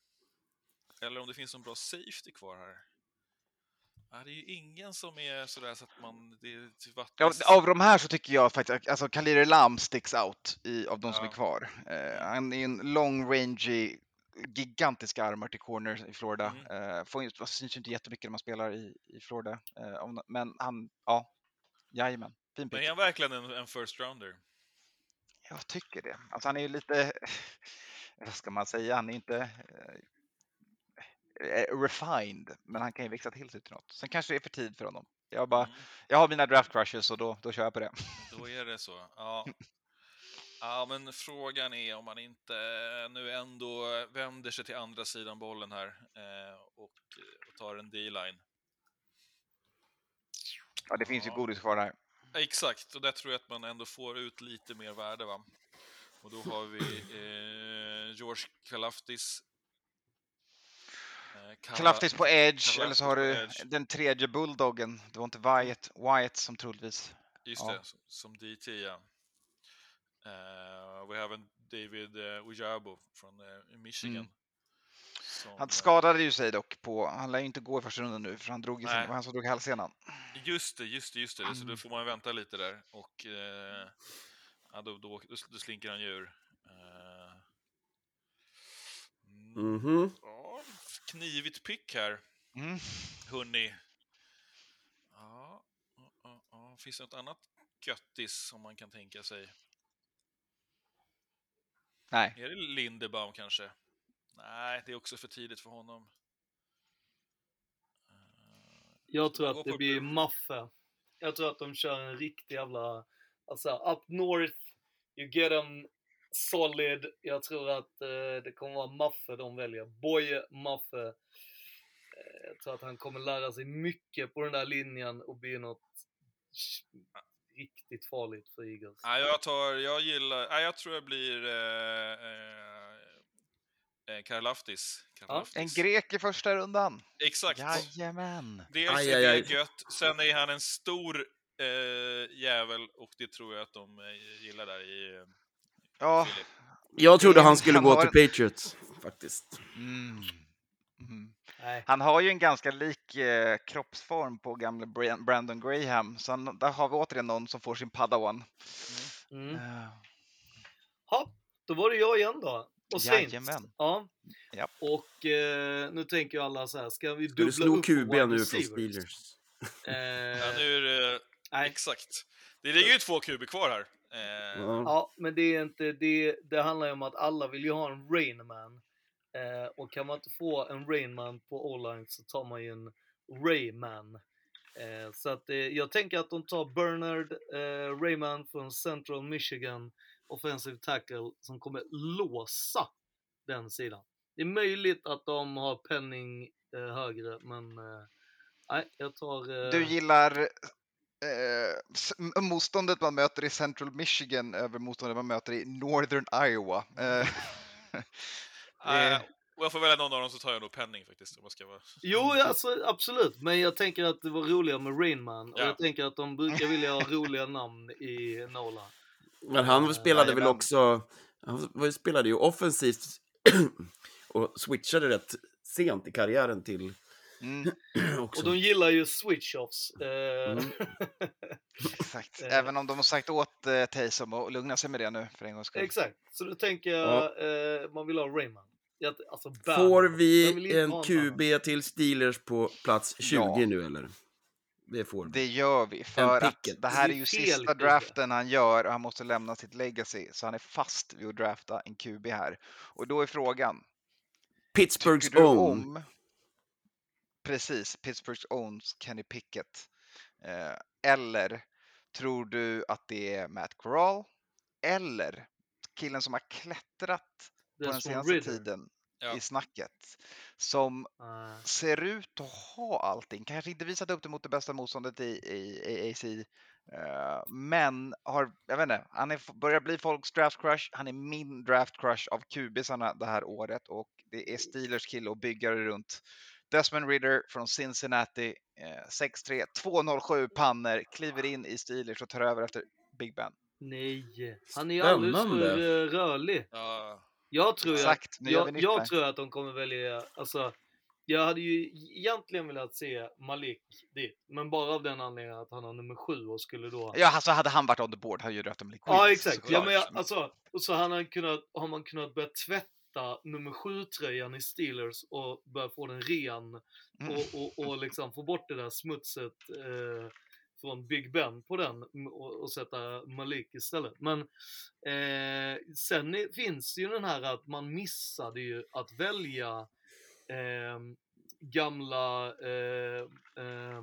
Eller om det finns en bra safety kvar här. Det är ju ingen som är sådär så att man... Det är till Ja, av de här så tycker jag faktiskt alltså Khalil Lam sticks out i, av de som Ja. är kvar. Eh, han är en long rangy, gigantiska armar till corner i Florida. Mm. Eh, får, syns ju inte jättemycket när man spelar i, i Florida. Eh, om, men han, ja, jajamän. Fin Men pick. är han verkligen en, en first rounder? Jag tycker det. Alltså han är ju lite, vad ska man säga, han är inte eh, eh, refined, men han kan ju växa till sig till något. Sen kanske det är för tid för honom. Jag, bara, Mm. jag har mina draft crushes och då, då kör jag på det. Då är det så. Ja. ja, men frågan är om man inte nu ändå vänder sig till andra sidan bollen här eh, och, och tar en D-line. Ja, det finns ju Ja. godis kvar här. Exakt, och där tror jag att man ändå får ut lite mer värde. Va? Och då har vi eh, George Kalaftis. Eh, Kala- Kalaftis på edge, Kalaftis eller så har du edge. den tredje bulldoggen. Det var inte Wyatt, Wyatt som troligtvis. Just ja. det, som, som DT ja. Eh, vi har även David uh, Ojabo från eh, Michigan. Mm. Som, Han eh, skadade ju sig dock på, han lär ju inte gå i första rundan nu för han drog ju sin, han som drog hälsenan. Just det, just det, just det. Så Mm. då får man vänta lite där. Och eh, ja, då, då, då, då slinker han ju ur. Eh, mm, Mhm. ja, knivigt pick här, Mm. hörni. Ja, ja, ja, ja. Finns det något annat göttis som man kan tänka sig? Nej, Är det Lindebaum kanske? Nej, det är också för tidigt för honom. Eh, Jag tror att det blir. Maffe. Jag tror att de kör en riktig jävla, alltså up north, you get them solid. Jag tror att eh, det kommer vara Maffe de väljer. Boye Maffe. Eh, jag tror att han kommer lära sig mycket på den där linjen och bli något riktigt farligt för Eagles. Nej, jag tar, jag gillar, nej, jag tror jag blir eh, eh, Karlaftis. en Karlaftis. grek i första rundan. Exakt. Jajamän. Dels Aj, är det aj. gött, sen är han en stor eh, jävel och det tror jag att de eh, gillar där i eh, Ja, Philly. Jag trodde han skulle han gå har till Patriots, faktiskt. Mm. Mm. Nej. Han har ju en ganska lik eh, kroppsform på gamle Bra- Brandon Graham, så han, där har vi återigen någon som får sin padawan. Mm. Eh, Ja, då var det jag igen då. Och Saints. Jajamän. Ja. Japp. Och eh, nu tänker ju alla så här, ska vi Ska dubbla du slå upp QB nu från? Steelers? Ja, Eh, nu är det... nej. Exakt. Det ligger ju två kuber kvar här. Eh, Ja. Ja, men det är inte, det, det handlar ju om att alla vill ju ha en Rainman. Eh, och kan man inte få en Rainman på O-line så tar man ju en Rayman. Eh, så att eh, jag tänker att de tar Bernard eh, Rayman från Central Michigan Offensive Tackle som kommer låsa den sidan. Det är möjligt att de har penning eh, högre, men eh, nej, jag tar... Eh, Du gillar eh, motståndet man möter i Central Michigan över motståndet man möter i Northern Iowa. Eh, eh, och jag får välja någon av dem så tar jag nog penning faktiskt. Om jag ska vara... Jo, alltså, absolut. Men jag tänker att det var roligare med Rainman. Och Ja. jag tänker att de brukar vilja ha roliga namn i Nola. Men han spelade väl också, han var- spelade ju offensivt och switchade rätt sent i karriären till mm, också. Och de gillar ju switch-offs. Eh, Mm. exakt. Eh. Även om de har sagt åt eh, Taysom att lugna sig med det nu för en gångs skull. Exakt. Så då tänker jag, eh, man vill ha Rayman. Jag, alltså. Får vi en QB till Steelers på plats 20 Ja. nu eller? Det får vi. Det gör vi, för att det här Det är är ju sista draften han gör och han måste lämna sitt legacy, så han är fast vid att drafta en QB här. Och då är frågan, Pittsburghs own. om precis Pittsburghs owns Kenny Pickett? Eh, eller tror du att det är Matt Corral? Eller killen som har klättrat på den senaste Ridder. tiden Ja. i snacket, som Eh, ser ut att ha allting. Kanske inte visat upp det mot det bästa motståndet i, i, i AC. eh, men har, jag vet inte, han är, börjar bli folks draft crush. Han är min draft crush av kubisarna det här året och det är Steelers kille att bygga det runt. Desmond Ridder från Cincinnati, eh, 6'3, 207 pannor, kliver in i Steelers och tar över efter Big Ben. nej, han är ju alldeles för eh, rörlig. Ja, Jag tror, Exakt, att, jag, jag tror att de kommer välja, alltså, jag hade ju egentligen velat se Malik dit, men bara av den anledningen att han har nummer sju och skulle då... Ja, alltså hade han varit on the board hade ju draftat Malik Ja, Willis, exakt. Ja, men jag, alltså, och så han har, kunnat, har man kunnat börja tvätta nummer sju-tröjan i Steelers och börja få den ren Mm. och, och, och liksom få bort det där smutset eh, från Big Ben på den och, och sätta Malik istället. Men eh, sen är, finns ju den här att man missade ju att välja eh, gamla eh, eh,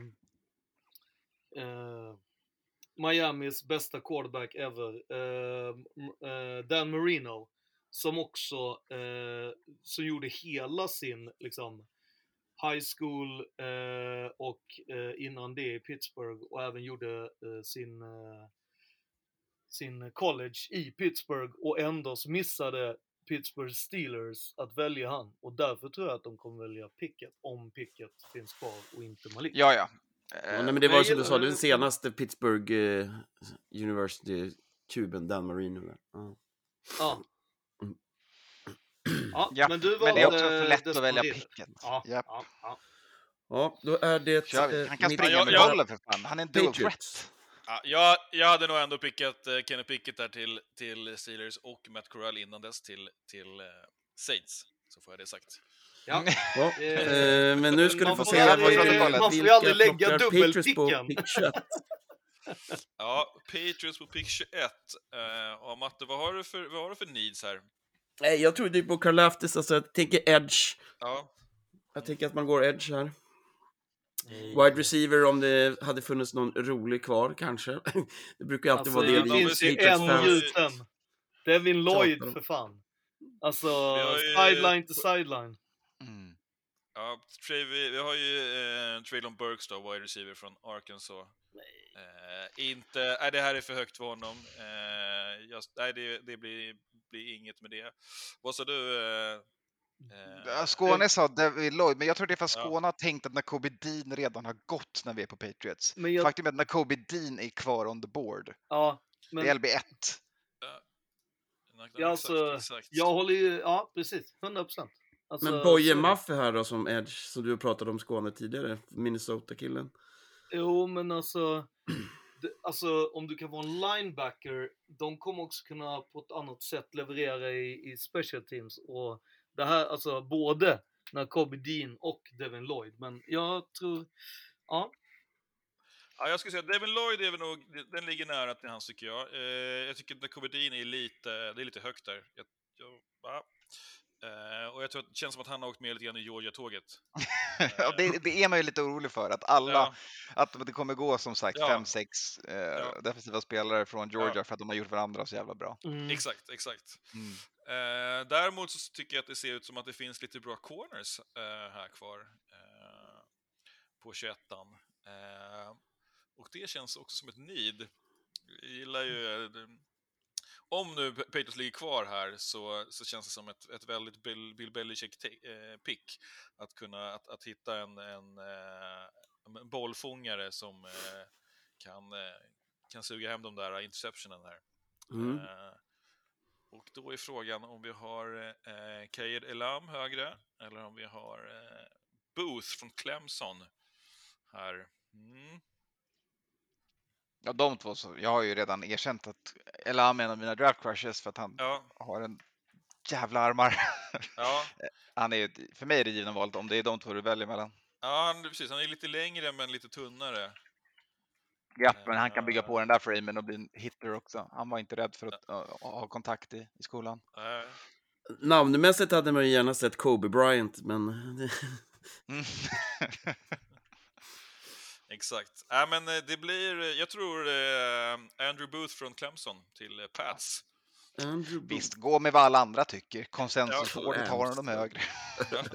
eh, Miamis bästa quarterback ever, ehm, eh, Dan Marino, som också eh, som gjorde hela sin liksom, high school eh, och eh, innan det i Pittsburgh och även gjorde eh, sin, eh, sin college i Pittsburgh och ändå missade Pittsburgh Steelers att välja han och därför tror jag att de kommer välja Pickett om Pickett finns kvar och inte Malik. Ja, ja. Ja, Eh, nej, men det var som du sa, den senaste Pittsburgh eh, University-kuben, Dan Marino. Ja. Ja. Mm. Ja, Ja, men du men det är också för lätt att välja. Pickett. Ja, ja, ja. ja, då är det... Kör vi. Han kan mitt- springa Ja, med jag- bollen för fan. Han är en dual threat. Ja, jag, jag hade nog ändå pickat eh, Kenny Pickett där till, till Steelers och Matt Corral innan dess till, till eh, Saints. Så får jag det sagt. Ja. Ja, Eh, eh, men nu ska man du få se aldrig- vilka- man får ju aldrig lägga plockar Patriots på dubbelpicken. pick 21. Ja, Patriots på pick 21. Uh, och Matte, vad har, du för, vad har du för needs här? Nej, jag trodde ju på Karlaftis, alltså jag tänker edge. Ja, Jag tänker att man går edge här. Wide receiver om det hade funnits någon rolig kvar kanske. Det brukar ju alltid Alltså, vara det det finns ju en gjuten. Devin Lloyd för fan. Alltså, sideline to sideline. Mm. ja vi, vi har ju eh, Traylon Burks då, wide receiver från Arkansas. Eh, inte, nej det här är för högt för honom. Eh, just, nej, det, det blir, blir inget med det. Vad sa du? Eh, eh, Ja, Skåne sa David Lloyd, men jag tror det är för att Ja. Skåne har tänkt att Nakobe Dean redan har gått när vi är på Patriots. Men jag, Faktum är att Nakobe Dean är kvar on the board. ja, Det är men LB1. Ja, alltså, jag håller ju, ja precis, 100%. Alltså, Men Boje så- Maffe här då som Edge, som du pratade om Skåne tidigare, Minnesota-killen. Jo, men alltså, alltså om du kan vara en linebacker, de kommer också kunna på ett annat sätt leverera i, i special teams. Och det här, alltså både när Kobe Dean och Devin Lloyd. Men jag tror, ja, Ja, jag skulle säga att Devin Lloyd är väl nog, den ligger nära till hans tycker jag. Eh, jag tycker att Covidin är lite, det är lite högt där. Jag, jag eh, och jag tror att det känns som att han har åkt med lite grann i Georgia-tåget. ja, det, det är man ju lite orolig för, att alla, Ja. att det kommer gå som sagt Ja. fem, sex eh, Ja. defensiva spelare från Georgia Ja. för att de har gjort varandra så jävla bra. mm, Exakt, exakt. Mm. Eh, däremot så tycker jag att det ser ut som att det finns lite bra corners här kvar på 21 eh, Och det känns också som ett need. Jag gillar ju... eh, om nu Patriots ligger kvar här så, så känns det som ett, ett väldigt Bill, Bill Belichick-pick. att kunna att, att hitta en, en, eh, en bollfångare som eh, kan, eh, kan suga hem de där interceptionen här. Mm. Eh, och då är frågan om vi har eh, Kair Elam högre eller om vi har eh, Booth från Clemson här. Mm. Ja, de två, så, jag har ju redan erkänt att Elam är en av mina draft crushes för att han Ja, har en jävla armar. ja, han är, för mig är det givna valet om det är de två du väljer mellan. ja, han- precis. Han är lite längre men lite tunnare. Ja, men han kan bygga på den där framen och bli en hitter också. Han var inte rädd för att uh, ha kontakt i, i skolan. Eh, Namnmässigt hade man ju gärna sett Kobe Bryant, men... Mm. exakt. Äh, men eh, det blir, eh, jag tror eh, Andrew Booth från Clemson till Pats. Andrew Booth. Visst, gå med vad alla andra tycker. Ja, Konsensusvårdet har de högre.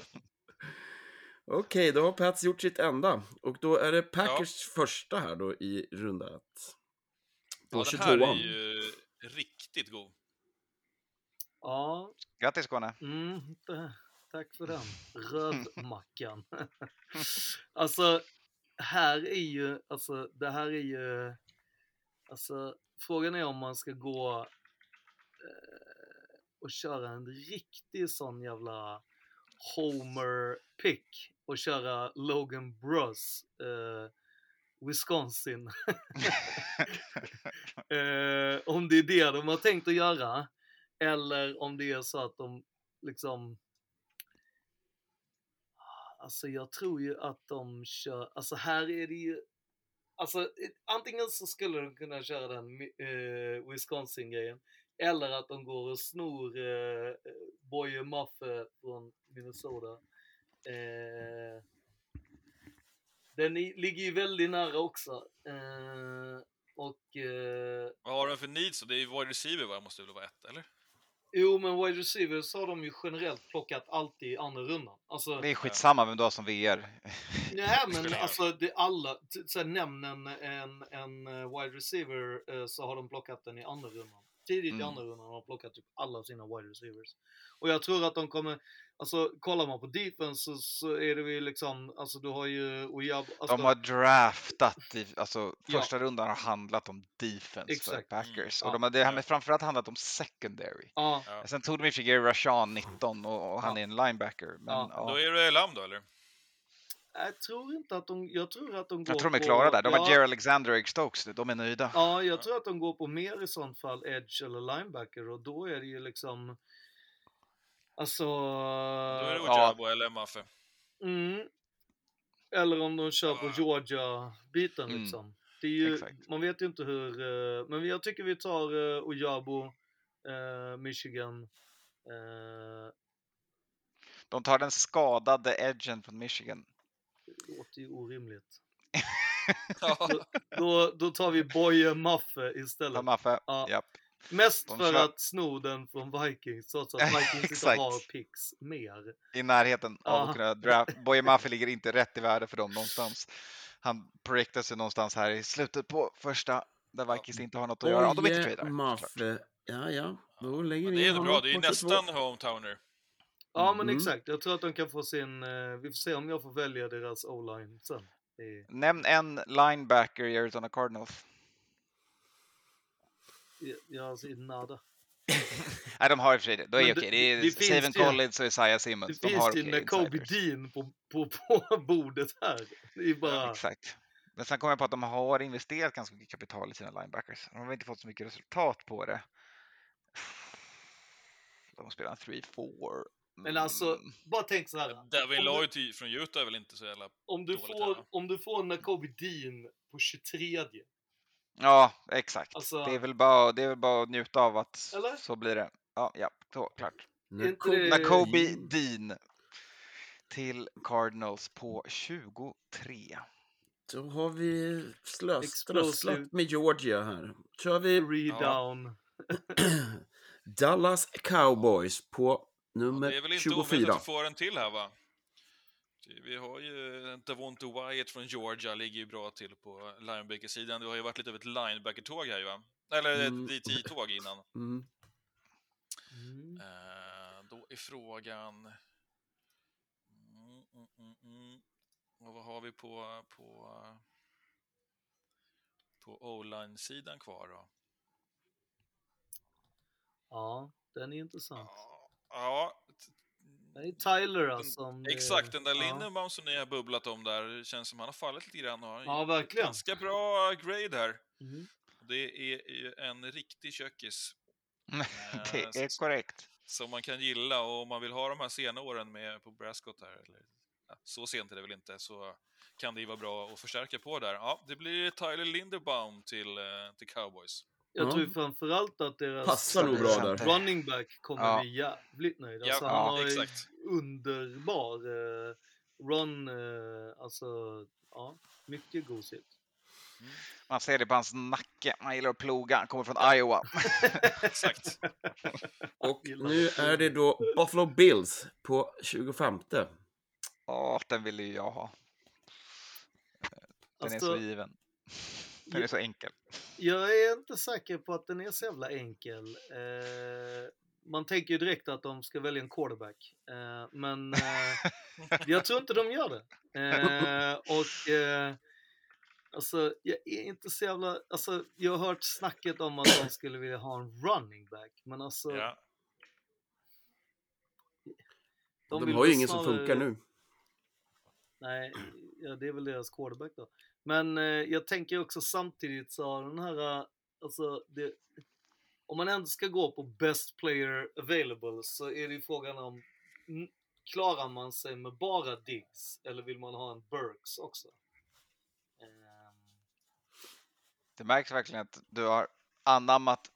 Okej, då har Pats gjort sitt enda. Och då är det Packers första här då i runda ett. På Ja, den här 22 är ju riktigt god. ja, Grattis Skåne! mm, tack för den. Rövmackan. alltså, här är ju, alltså det här är ju, alltså frågan är om man ska gå eh, och köra en riktig sån jävla Homer pick och köra Logan Bruss, eh, Wisconsin. eh, om det är det de har tänkt att göra. Eller om det är så att de liksom... Alltså jag tror ju att de kör, alltså här är det ju... Alltså antingen så skulle de kunna köra den eh, Wisconsin-grejen. Eller att de går och snor eh, eh Boye Muffe från Minnesota. Eh, den i, ligger ju väldigt nära också. Eh, och eh, Vad har de för needs? Det är ju wide receiver va? Måste väl vara ett, eller? Jo, men wide receivers har de ju generellt plockat alltid i andra rundan. Alltså, Det är skitsamma vem du har som VR. nej, men alltså det alla, t- så här, nämn en, en, en eh, wide receiver eh, så har de plockat den i andra rundan. Tidigt i Mm. andra rundan har plockat typ alla sina wide receivers. Och jag tror att de kommer, alltså kollar man på defense så, så är det ju liksom, alltså du har ju Oyab, alltså, De har draftat, i, alltså Ja. första rundan har handlat om defense Exakt. för Packers. Mm. Och de har, det har Ja. framförallt handlat om secondary. Ja, Ja. Sen tog de i och för sig Rashan 19 och, och han Ja. är en linebacker. Men, Ja, ja. Då är det Elam då, eller? Jag tror inte att de, jag tror att de går Jag tror de är på- klara där. De ja, har Jerry Alexander och Eric Stokes. De är nöjda. Ja, jag tror att de går på mer i sånt fall edge eller linebacker och då är det ju liksom Alltså... Då är det Ja. Ojabo eller Maffe. Mm. Eller om de kör på Georgia-biten Mm. liksom. Det är ju, Exakt. man vet ju inte hur... eh, men jag tycker vi tar uh, Ojabo, eh, Michigan. eh, De tar den skadade edgen från Michigan. Det låter ju orimligt. Ja. Då, då tar vi Boye Maffe istället. Ta Maffe. Ja. Japp. Mest De för kör- att sno den från Vikings, trots att Vikings inte har picks mer. I närheten av Ja. att kunna draft. Boye Maffe ligger inte rätt i värde för dem någonstans. Han projektar sig någonstans här i slutet på första, där Vikings inte har något att göra. Om de inte tradar. Maffe. Ja, ja. Då lägger vi det är bra, det är ju på 22. nästan hometowner. Ja men Mhm. exakt, jag tror att de kan få sin, eh, vi får se om jag får välja deras o-line sen. Nämn en linebacker i Arizona Cardinals. Jag ser nada. Nej, de har i och för sig det. Då är det okej. Det är Steven Collins och Isaiah Simmons. Det de har finns ju med Kobe. Dean på, på, på bordet här. Det är bara... Exakt. Men sen kommer jag på att de har investerat ganska mycket kapital i sina linebackers. De har inte fått så mycket resultat på det. De spelar en 3-4. Men alltså, Mm. bara tänk så här. Devin Om du- Lloyd till- från Utah är väl inte så jävla... Om du, dåligt får, här. om du får Nakobe Dean på 23 Ja, exakt. Alltså- Det, är väl bara, det är väl bara att njuta av att Eller? så blir det. Ja, ja, så, klart. Nakobe Dean till Cardinals på 23. Då har vi slös, Explosive. strösslat med Georgia här. kör vi Redown. Dallas Cowboys på Nummer det är väl inte omöjligt 24. att vi får en till här va? Vi har ju Davonte Wyatt från Georgia, ligger ju bra till på linebacker-sidan. Det har ju varit lite av ett linebacker-tåg här ju va? Eller Mm. ett DT-tåg innan. Mm. Mm. Eh, då är frågan... Mm, mm, mm, mm. Och vad har vi på, på, på O-line-sidan kvar då? Ja, den är intressant. Ja, Det är Tyler alltså. om det- exakt. Den där ja. Lindenbaum som ni har bubblat om där, det känns som han har fallit lite grann. och har Ja, verkligen. Ganska bra grade här. Mm. Det är ju en riktig kökis. det Eh, är korrekt. Som man kan gilla och om man vill ha de här sena åren med på Brascott här, eller ja, så sent är det väl inte, så kan det ju vara bra att förstärka på där. Ja, det blir Tyler Linderbaum till, eh, till Cowboys. Jag Ja. tror framförallt att deras Passar nog bra där. running back kommer Ja. bli jävligt nöjd. Alltså, ja, han har exakt. underbar eh, run, eh, alltså ja, mycket gosigt. Man ser det på hans nacke. Han gillar att ploga. Han kommer från Iowa. Exakt. Och nu är det då Buffalo Bills på 25. Ja, den vill ju jag ha. Den är Alltså, så given. Den är så enkel. Jag är inte säker på att den är så jävla enkel. Eh, man tänker ju direkt att de ska välja en quarterback. Eh, men eh, jag tror inte de gör det. Eh, och eh, alltså, jag är inte så jävla... Alltså, jag har hört snacket om att de skulle vilja ha en running back. Men alltså, Ja. De, vill har ju ingen som snarare- funkar nu. Nej, ja, det är väl deras quarterback då. Men eh, jag tänker också samtidigt så har den här, eh, alltså det, om man ändå ska gå på best player available så är det ju frågan om klarar man sig med bara Diggs eller vill man ha en Burks också? Ehm. Det märks verkligen att du har anammat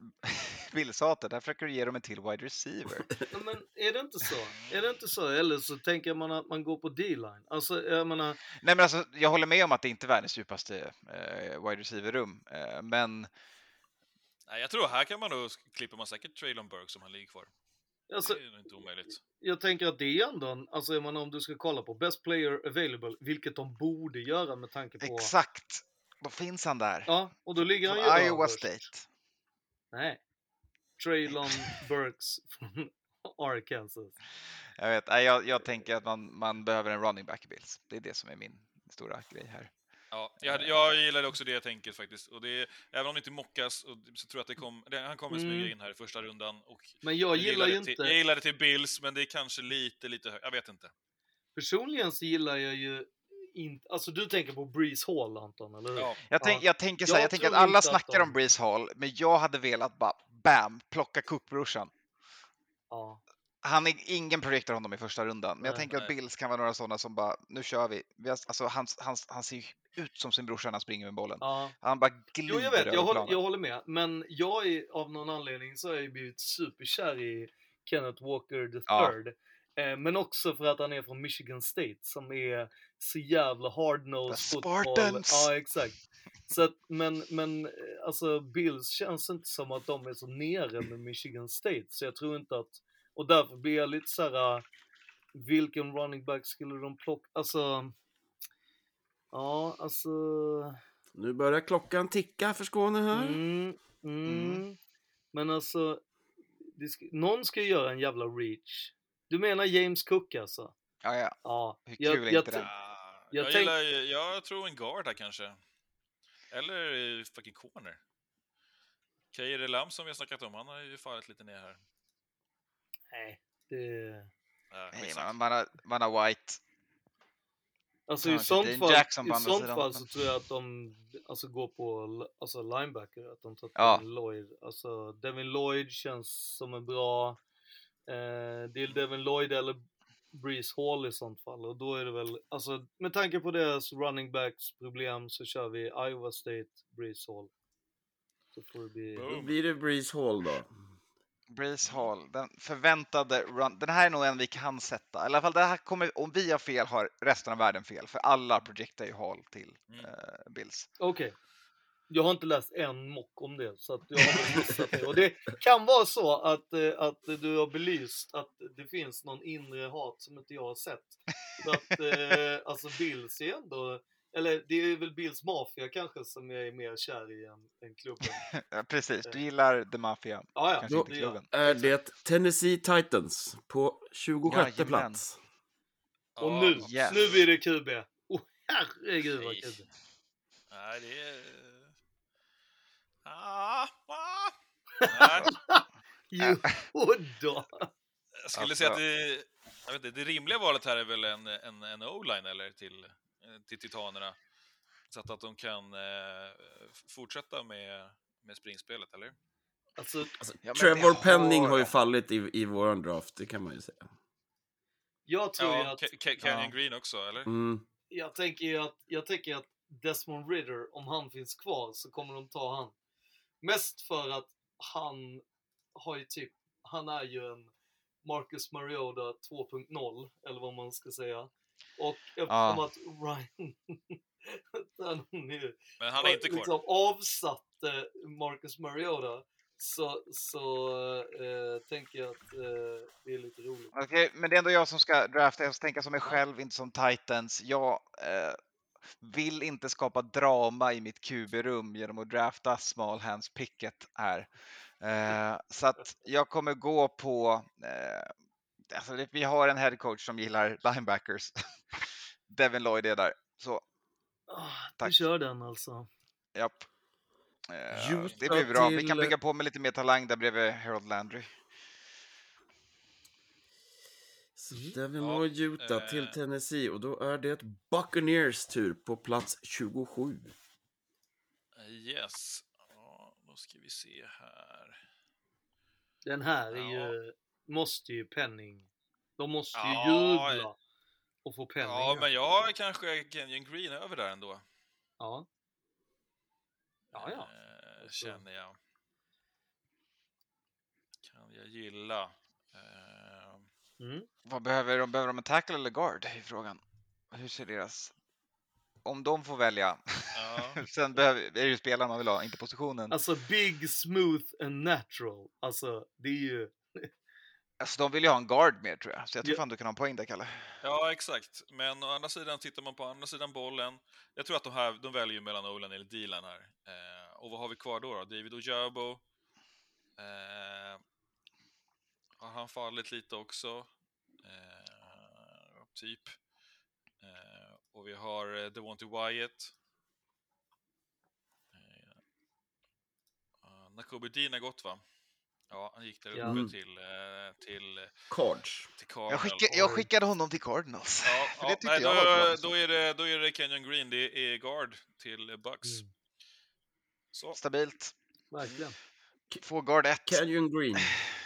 Billshatet. Där försöker du ge dem en till wide receiver. ja, men är det inte så? Är det inte så? Eller så tänker man att man går på D-line. Alltså, jag menar, Nej, men alltså, jag håller med om att det inte är världens djupaste eh, wide receiver-rum. Eh, men Nej, jag tror här kan man nog klipper man säkert Traylon Burke som han ligger kvar. alltså, Det är inte omöjligt. jag tänker att det är ändå alltså jag menar om du ska kolla på best player available, vilket de borde göra med tanke på... exakt, då finns han där. Ja, och då ligger han ju Iowa. State. Nej. Traylon Burks från Arkansas. Jag, vet, nej, jag, jag tänker att man, man behöver en running back i Bills. Det är det som är min stora grej här. Ja, jag, jag gillar också det tänket faktiskt. Och det är, även om det inte mockas och, så tror jag att det kom, det, han kommer Mm. smyga in här i första rundan. Och Men jag gillar ju det inte... Till, jag gillar det till Bills, men det är kanske lite, lite högt. Jag vet inte. Personligen så gillar jag ju inte... Alltså du tänker på Breeze Hall Anton, eller hur? Ja. Jag, tänk, jag tänker så här, Jag jag tänker att alla inte att snackar de- om Breeze Hall, men jag hade velat bara bam, plocka Cook-brorsan. ja. Han är ingen projektor honom i första rundan, men jag Nej, tänker att nej. Bills kan vara några sådana som bara, nu kör vi. vi har, alltså, han, han, han ser ut som sin brorsa när han springer med bollen. ja. Han bara glider Jo, jag vet, jag håller, jag håller med. Men jag är, av någon anledning så har jag blivit superkär i Kenneth Walker the Ja. third. Eh, men också för att han är från Michigan State som är så jävla hard-nosed The fotboll. Spartans! Ja, exakt. Så att, men, men alltså Bills känns inte som att de är så nere med Michigan State. Så jag tror inte att, och därför blir jag lite så här. vilken running back skulle de plocka? Alltså, ja, alltså. Nu börjar klockan ticka för Skåne här. Mm, mm. Mm. Men alltså, det ska, någon ska ju göra en jävla reach. Du menar James Cook alltså? Ja, ja. Ja. Hur jag- kul är jag inte det? tr- Ah, Jag jag, gillar, jag tror en guard här kanske. Eller eh, fucking corner. Kairi Lam som vi har snackat om, han har ju fallit lite ner här. Nej, det... Ja, Nej, man, man, har, man har White. Alltså i sånt fall, i sånt fall så tror jag att de alltså, går på alltså, linebacker, att de tar Ja. Lloyd. Alltså Devin Lloyd känns som en bra, eh, det är Devin Lloyd eller Breeze Hall i sånt fall och då är det väl, alltså med tanke på deras running backs problem så kör vi Iowa State, Breeze Hall. Så får det bli... Då blir det Breeze Hall då. Breeze Hall, den förväntade run. Den här är nog en vi kan sätta. I alla fall det här kommer, om vi har fel har resten av världen fel. För alla projektar ju Hall till Mm. eh, Bills. Okej. Jag har inte läst en mock om det, så att jag har missat det. Och det kan vara så att, eh, att du har belyst att det finns någon inre hat som inte jag har sett. Så att, eh, alltså Bills är ändå, eller det är väl Bills Mafia kanske som jag är mer kär i än, än klubben. Ja, precis, du gillar The Mafia. Ja, ja, Kanske Då inte klubben. är det Tennessee Titans på 26 Jajamän. plats. Och Ja, nu, yes. nu blir det QB. Oh, herregud vad. QB. Nej, det är... Ah, ah. Nej, Jo då. jag skulle Alltså- säga att det, jag vet inte, det rimliga valet här är väl en, en, en O-line eller till, till Titanerna. Så att, att de kan eh, fortsätta med, med springspelet, eller? Alltså, Ja, men Trevor det Penning har ju fallit i, i våran draft, det kan man ju säga. jag tror ju Ja, att... Ca- Ca- Canyon ja. Green också, eller? Mm. jag tänker ju att, jag tänker att Desmond Ritter, om han finns kvar så kommer de ta han. Mest för att han har ju typ, han är ju en Marcus Mariota 2.0, eller vad man ska säga. Och eftersom Ja. att Ryan han är, Men han är inte kvar. liksom avsatte Marcus Mariota så, så eh, tänker jag att eh, det är lite roligt. Okej, men det är ändå jag som ska drafta. Jag ska tänka som mig själv, inte som Titans. Jag eh, vill inte skapa drama i mitt QB-rum genom att drafta small hands picket här. Eh, så att jag kommer gå på... Eh, alltså vi har en head coach som gillar linebackers. Devin Lloyd är där. Så, Ah, du Tack. kör den alltså. japp. Eh, det blir bra. Vi kan till- bygga på med lite mer talang där bredvid Harold Landry. Mm. Devin Ja, Lloyd Utah till eh. Tennessee och då är det Buccaneers tur på plats 27. Yes. Ja, då ska vi se här. Den här är Ja. ju, måste ju Penning, de måste ju Ja, jubla och få Penning. Ja, men jag kanske Kenyon Green över där ändå. ja. Ja, ja. Eh, känner jag. Kan jag gilla. Mm. Vad behöver de? Behöver de en tackle eller guard? är frågan. Hur ser deras... Om de får välja. ja. Sen behöver, är det ju spelaren man vill ha, inte positionen. Alltså big, smooth and natural. Alltså det är ju, Alltså de vill ju ha en guard mer tror jag. Så jag tror Ja. fan du kan ha en poäng där Kalle. ja, exakt. Men å andra sidan, tittar man på andra sidan bollen. Jag tror att de här, de väljer mellan Olan eller Dilan här. Eh, och vad har vi kvar då? då? David Ojabo. Eh, har han fallit lite också? Eh, typ. Eh, och vi har eh, Devonte Wyatt. Eh, uh, Nakobe Dean har gått va? Ja, han gick där uppe Ja. Mm. till, eh, till, eh, Cards. till Cardinal. Jag, skicka, jag skickade honom till Cardinals. Ja, För ja, det tyckte nej, jag då, var bra. då, är det, då är det Kenyon Green, det är guard till eh, Bucks. Mm. Så, Stabilt. verkligen. Få guard 1. Canyon Green.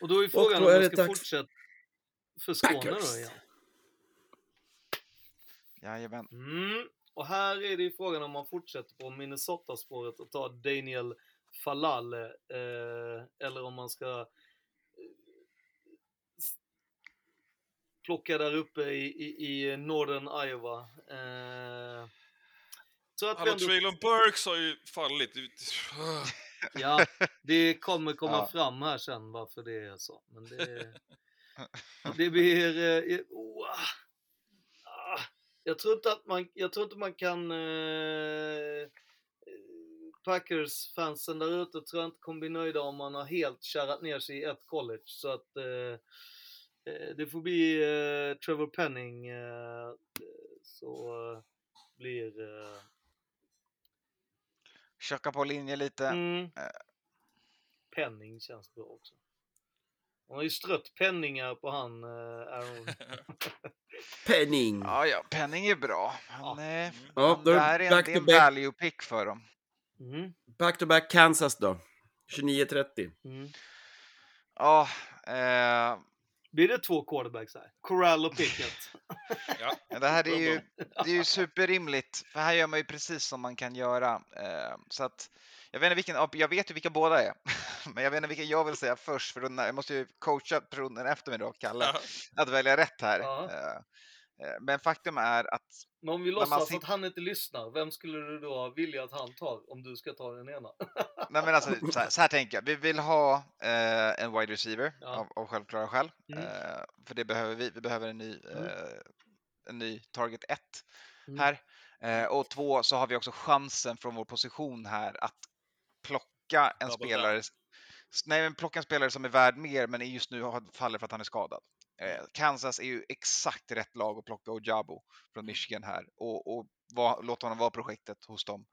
Och då är frågan då om är de det ska dags- fortsätta för Skåne Packers. då igen. Jajamän. Mm. Och här är det ju frågan om man fortsätter på Minnesota-spåret och tar Daniel Falale eh, eller om man ska eh, plocka där uppe i, i, i Northern Iowa. Eh, så att Hallå, ändå, Traylon Burks har ju fallit. Ja, det kommer komma Ja. fram här sen varför det är så. Men det, det blir... Eh, oh, ah, jag, tror inte att man, jag tror inte man kan... Eh, Packers-fansen där ute tror jag inte kommer bli nöjda om man har helt kärrat ner sig i ett college. Så att eh, eh, det får bli eh, Trevor Penning eh, så eh, blir eh, tjocka på linje lite. Mm. Eh, Penning känns bra också. Han har ju strött penningar på han eh, Aaron. Penning! Ja, ja, Penning är bra. Han, eh, Ja, han, då det är här det är en, back det är to en back. value pick för dem. Mm. Back to back Kansas då. 29-30. Mm. Ja, eh, Blir det två quarterbacks här? Corral och Pickett. Ja. det här är ju, det är ju superrimligt, för här gör man ju precis som man kan göra. Eh, så att, jag vet, inte vilken, ja, jag vet ju vilka båda är, men jag vet inte vilken jag vill säga först, för jag måste ju coacha personen efter mig då, Kalle, Ja. att välja rätt här. Ja. Eh, men faktum är att Men om vi låtsas sit- att han inte lyssnar, vem skulle du då vilja att han tar om du ska ta den ena? Nej, men alltså, så, här, så här tänker jag. Vi vill ha eh, en wide receiver Ja. av, av självklara skäl. Mm. Eh, för det behöver vi. Vi behöver en ny, Mm. eh, en ny target 1 Mm. här. Eh, och två så har vi också chansen från vår position här att plocka en Double spelare. Nej, men plocka en spelare som är värd mer, men just nu har faller för att han är skadad. Eh, Kansas är ju exakt rätt lag att plocka Ojabo från Michigan här och, och låta honom vara projektet hos dem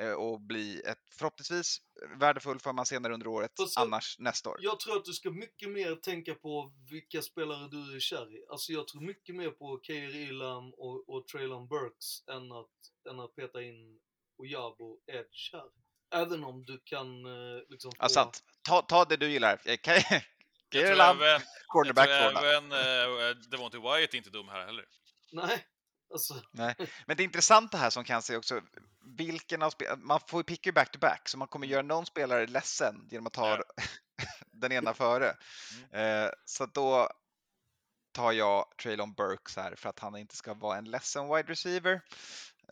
eh, och bli ett förhoppningsvis värdefull för man senare under året, så- annars nästa år. Jag tror att du ska mycket mer tänka på vilka spelare du är kär i. Alltså jag tror mycket mer på Keir Elam och, och Traylon Burks än att, än att peta in Ojabo Edge här. Även om du kan eh, liksom få... Sant. Ta, ta det du gillar. Även, jag cornerback även uh, Devonte Wyatt är inte dum här heller. Nej, alltså... Nej, men det intressanta här som kan se också, vilken av spel- man får ju picka ju back-to-back, så man kommer göra någon spelare ledsen genom att ta Ja. den ena före. Eh, så då tar jag Traylon Burks här för att han inte ska vara en ledsen wide receiver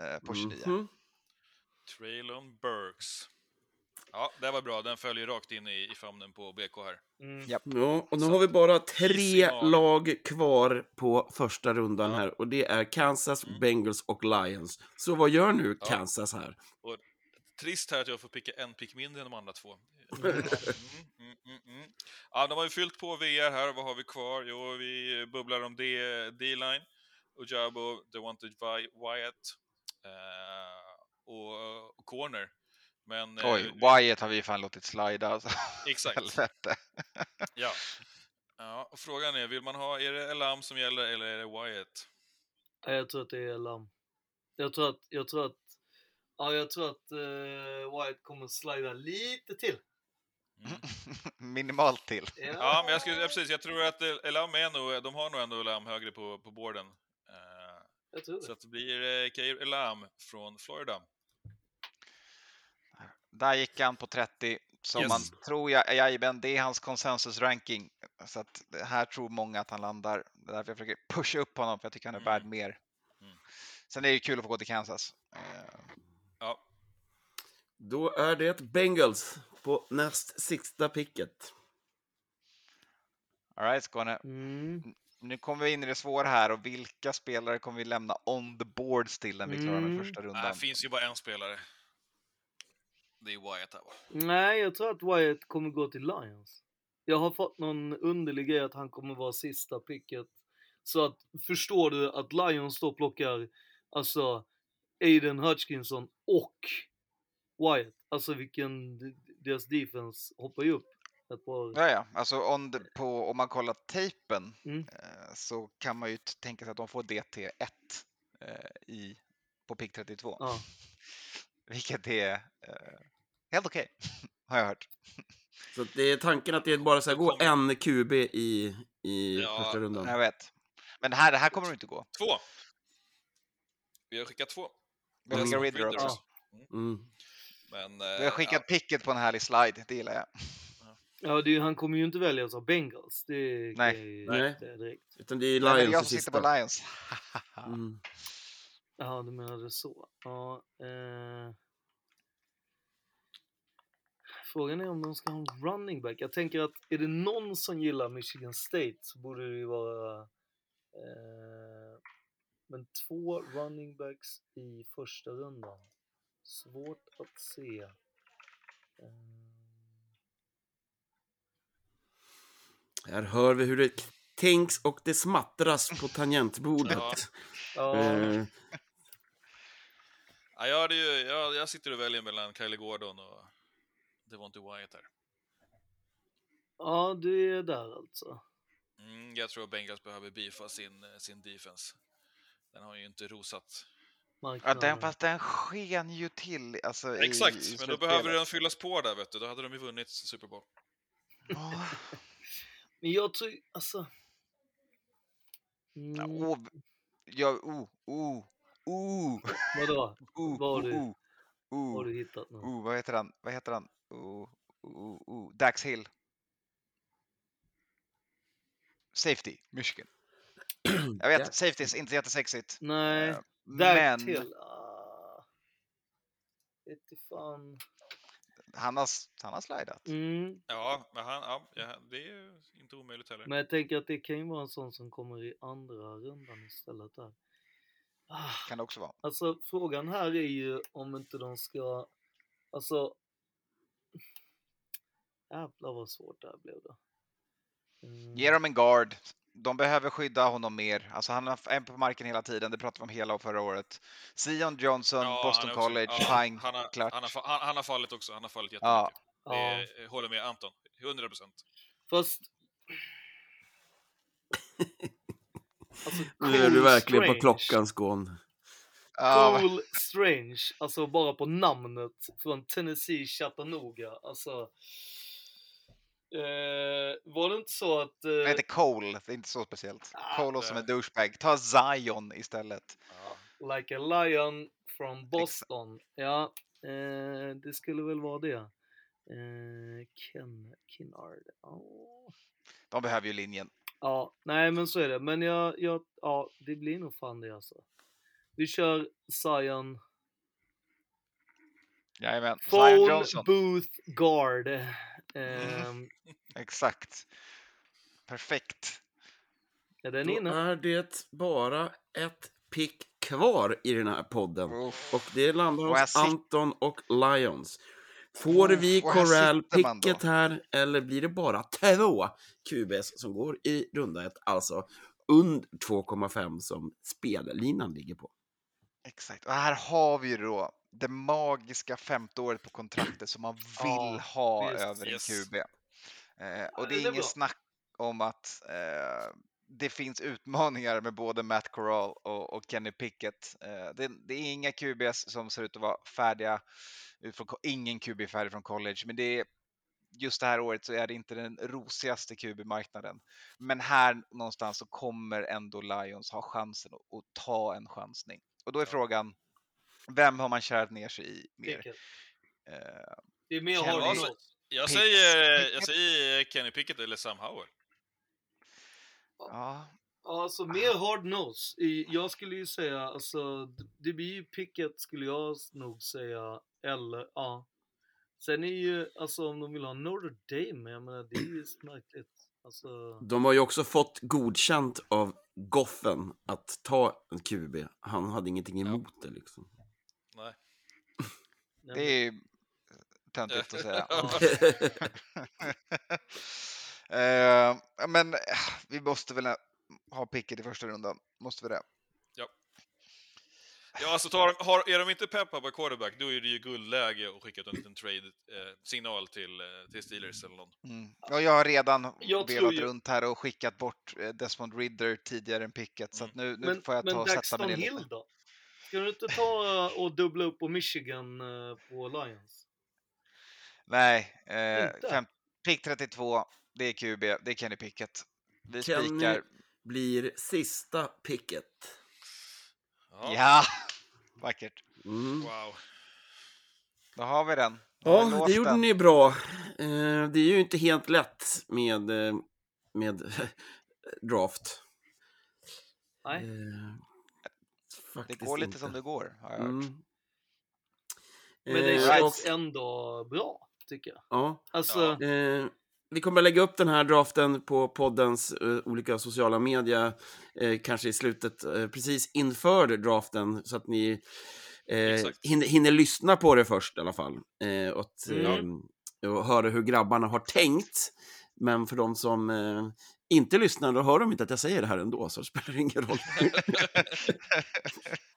eh, på 29. Mhm. Traylon Burks. Ja, det var bra. Den följer rakt in i, i famnen på BK här. Mm. Japp. Ja, och nu Så, har vi bara tre lag kvar på första rundan Ja. här och det är Kansas, Mm. Bengals och Lions. Så vad gör nu Ja. Kansas här? Trist här att jag får picka en pick mindre än de andra två. Mm, mm, mm, mm. Ja, de har ju fyllt på VR här. Vad har vi kvar? Jo, vi bubblar om D-line. Ojabo, Devonte Vi- Wyatt eh, och, och Corner. Men... eh, Oj, Wyatt har vi fan låtit slida. Alltså. Exakt. Ja. ja. Och frågan är, vill man ha, är det Elam som gäller eller är det Wyatt? Ja, jag tror att det är Lam. Jag tror att, jag tror att, ja jag tror att eh, White kommer slida lite till. Mm. Minimalt till. Ja, men jag, skulle, ja, precis, jag tror att El- Elam är nog, de har nog ändå Elam högre på, på borden. Eh, Jag tror så det. att det blir eh, Kair Elam från Florida. Där gick han på 30. Som Yes. man tror jag, jajamän, det är hans consensus-ranking. Så att här tror många att han landar. Det är därför jag försöker pusha upp honom, för jag tycker han är värd mer. Mm. Sen är det ju kul att få gå till Kansas. Eh, Ja, Då är det Bengals på näst sista picket. All right, Skåne. Mm. Nu kommer vi in i det svåra här och vilka spelare kommer vi lämna on the boards till när vi klarar Mm. med första Nej, rundan? det finns ju bara en spelare. Det är Wyatt här va? Nej, jag tror att Wyatt kommer gå till Lions. Jag har fått någon underlig grej att han kommer vara sista picket. Så att, förstår du att Lions då plockar, alltså, Aiden Hutchinson och Wyatt. Alltså vilken, deras defense hoppar ju upp ett par... Ja, ja, alltså on the, på, om man kollar tejpen Mm. eh, så kan man ju tänka sig att de får DT1 eh, i, på pick 32. Ja. Vilket är eh, helt okej, har jag hört. Så det är tanken att det bara ska gå en QB i, i Ja, första rundan. Jag vet. Men det här, det här kommer det inte gå. Två! Vi har skickat två. Vi har skickat Ridder Ridder. också. Mm. Men, Vi eh, har skickat picket på en härlig slide, det gillar jag. Ja, det är, han kommer ju inte väljas av Bengals. Det Nej. kan jag ju Nej. direkt. Utan det är Nej, är Lions jag i som sitter på Lions. Mm. Ja, du menade så. Ja, eh... Frågan är om de ska ha en running back. Jag tänker att är det någon som gillar Michigan State så borde det ju vara... Eh... Men två running backs i första rundan. Svårt att se. Eh... Här hör vi hur det tänks och det smattras på tangentbordet. Ja, Eh, Ja, jag, ju, jag, jag sitter och väljer mellan Kylie Gordon och Devonte Wyatt här. Ja, du är där alltså. Mm, jag tror att Bengals behöver beefa sin, sin defense. Den har ju inte rosat. Ja, den, fast den sken ju till alltså, i, Exakt, i men då behöver den fyllas på där, vet du. Då hade de ju vunnit Super Bowl. Ja. Men jag tror, alltså... Ja, Mm, oh, ja, oh, oh, oh, vadå? oh, Vad har du- oh, Vad har du hittat nu? oh, vad heter han? Vad heter han? Oh, oh, oh. Dax Hill. Safety, Michigan. Jag vet, safety är inte jättesexigt. Nej, där men till. Ah, fan. han har, han har slidat. Mm. Ja, men han, ja, det är ju inte omöjligt heller. Men jag tänker att det kan ju vara en sån som kommer i andra rundan istället där. Ah, Kan det också vara. alltså frågan här är ju om inte de ska, alltså. Jävlar vad svårt det här blev då. Mm. Ge dem en guard. De behöver skydda honom mer. Alltså han är på marken hela tiden. Det pratade vi om hela förra året. Sion Johnson, Ja, Boston också- College, ja, fine, han, har, klart. han, har, han, han har fallit också. Han har fallit Ja. jättemycket. Ja, Det är- håller med Anton. 100 procent. fast. Alltså, Nu är du verkligen på Strange. klockans gån. Ja, Cole Strange, alltså bara på namnet från Tennessee Chattanooga. Alltså, eh, var det inte så att... Eh, heter Cole, det är inte så speciellt. Ah, Cole låter som en douchebag. Ta Zion istället. like a lion from Boston. Ja, eh, det skulle väl vara det. Eh, Ken Kinnard. Oh. De behöver ju linjen. Ja, nej men så är det. Men jag, jag, ja, det blir nog fan det alltså. Vi kör Zion. Jajamän. Zion Phone Johnson. Booth Guard. Ehm, Exakt. Perfekt. är den Då inne? är det bara ett pick kvar i den här podden. Uff. Och det landar hos Anton och Lions. Får vi då. Corral-picket här eller blir det bara två QBs som går i runda ett? Alltså under 2,5 som spellinan ligger på. Exakt. Och här har vi ju då det magiska femte året på kontraktet som man vill Ja, ha visst. över en Yes. QB. Eh, och det det är är inget bra. snack om att eh, det finns utmaningar med både Matt Corral och, och Kenny Pickett. Eh, det, det är inga QBs som ser ut att vara färdiga. Utifrån, ko- ingen QB är färdig från college, men det är just det här året så är det inte den rosigaste QB-marknaden. Men här någonstans så kommer ändå Lions ha chansen att, att ta en chansning. Och då är frågan, vem har man kärat ner sig i mer? Eh, Det är mer. Jag Pick- säger, jag säger Kenny Pickett eller Sam Howell. Ja, Ja, Alltså mer hard nose. Jag skulle ju säga, alltså det blir ju picket skulle jag nog säga. Eller, ja. Sen är ju, alltså om de vill ha Notre Dame, jag menar det är ju märkligt. Alltså, De har ju också fått godkänt av Goffen att ta en QB. Han hade ingenting emot det liksom. Nej. nej, det är ju töntigt att säga. Eh, men eh, vi måste väl ha picket i första rundan, måste vi det? Ja, alltså tar, har, är de inte peppa på quarterback, då är det ju guldläge att skicka ut en liten trade-signal till, eh, till Steelers eller någon. Mm. Ja, jag har redan Jag velat ju- runt här och skickat bort eh, Desmond Ridder tidigare än picket, så att nu, nu men får jag ta och sätta Daxton mig ner lite. Hill då? Ska du inte ta eh, och dubbla upp på Michigan eh, på Lions? Nej, eh, fem, pick 32, det är QB, det är Kenny Pickett. Vi Kenny spikar. blir sista picket. Ja. Ja, vackert. Mm. Wow. Då har vi den. Då vi Ja, det gjorde den. ni bra. Eh, det är ju inte helt lätt med, eh, med draft. Nej. Eh, Det faktiskt går lite inte. som det går, har jag hört. Mm. Men det känns och- ändå bra, tycker jag. Ja, Alltså, Eh, vi kommer att lägga upp den här draften på poddens eh, olika sociala medier, eh, kanske i slutet, eh, precis inför draften, så att ni hinner, hinner lyssna på det först i alla fall. Och, att, Mm. eh, och höra hur grabbarna har tänkt Men för de som inte lyssnar, då hör de inte att jag säger det här ändå, så det spelar ingen roll.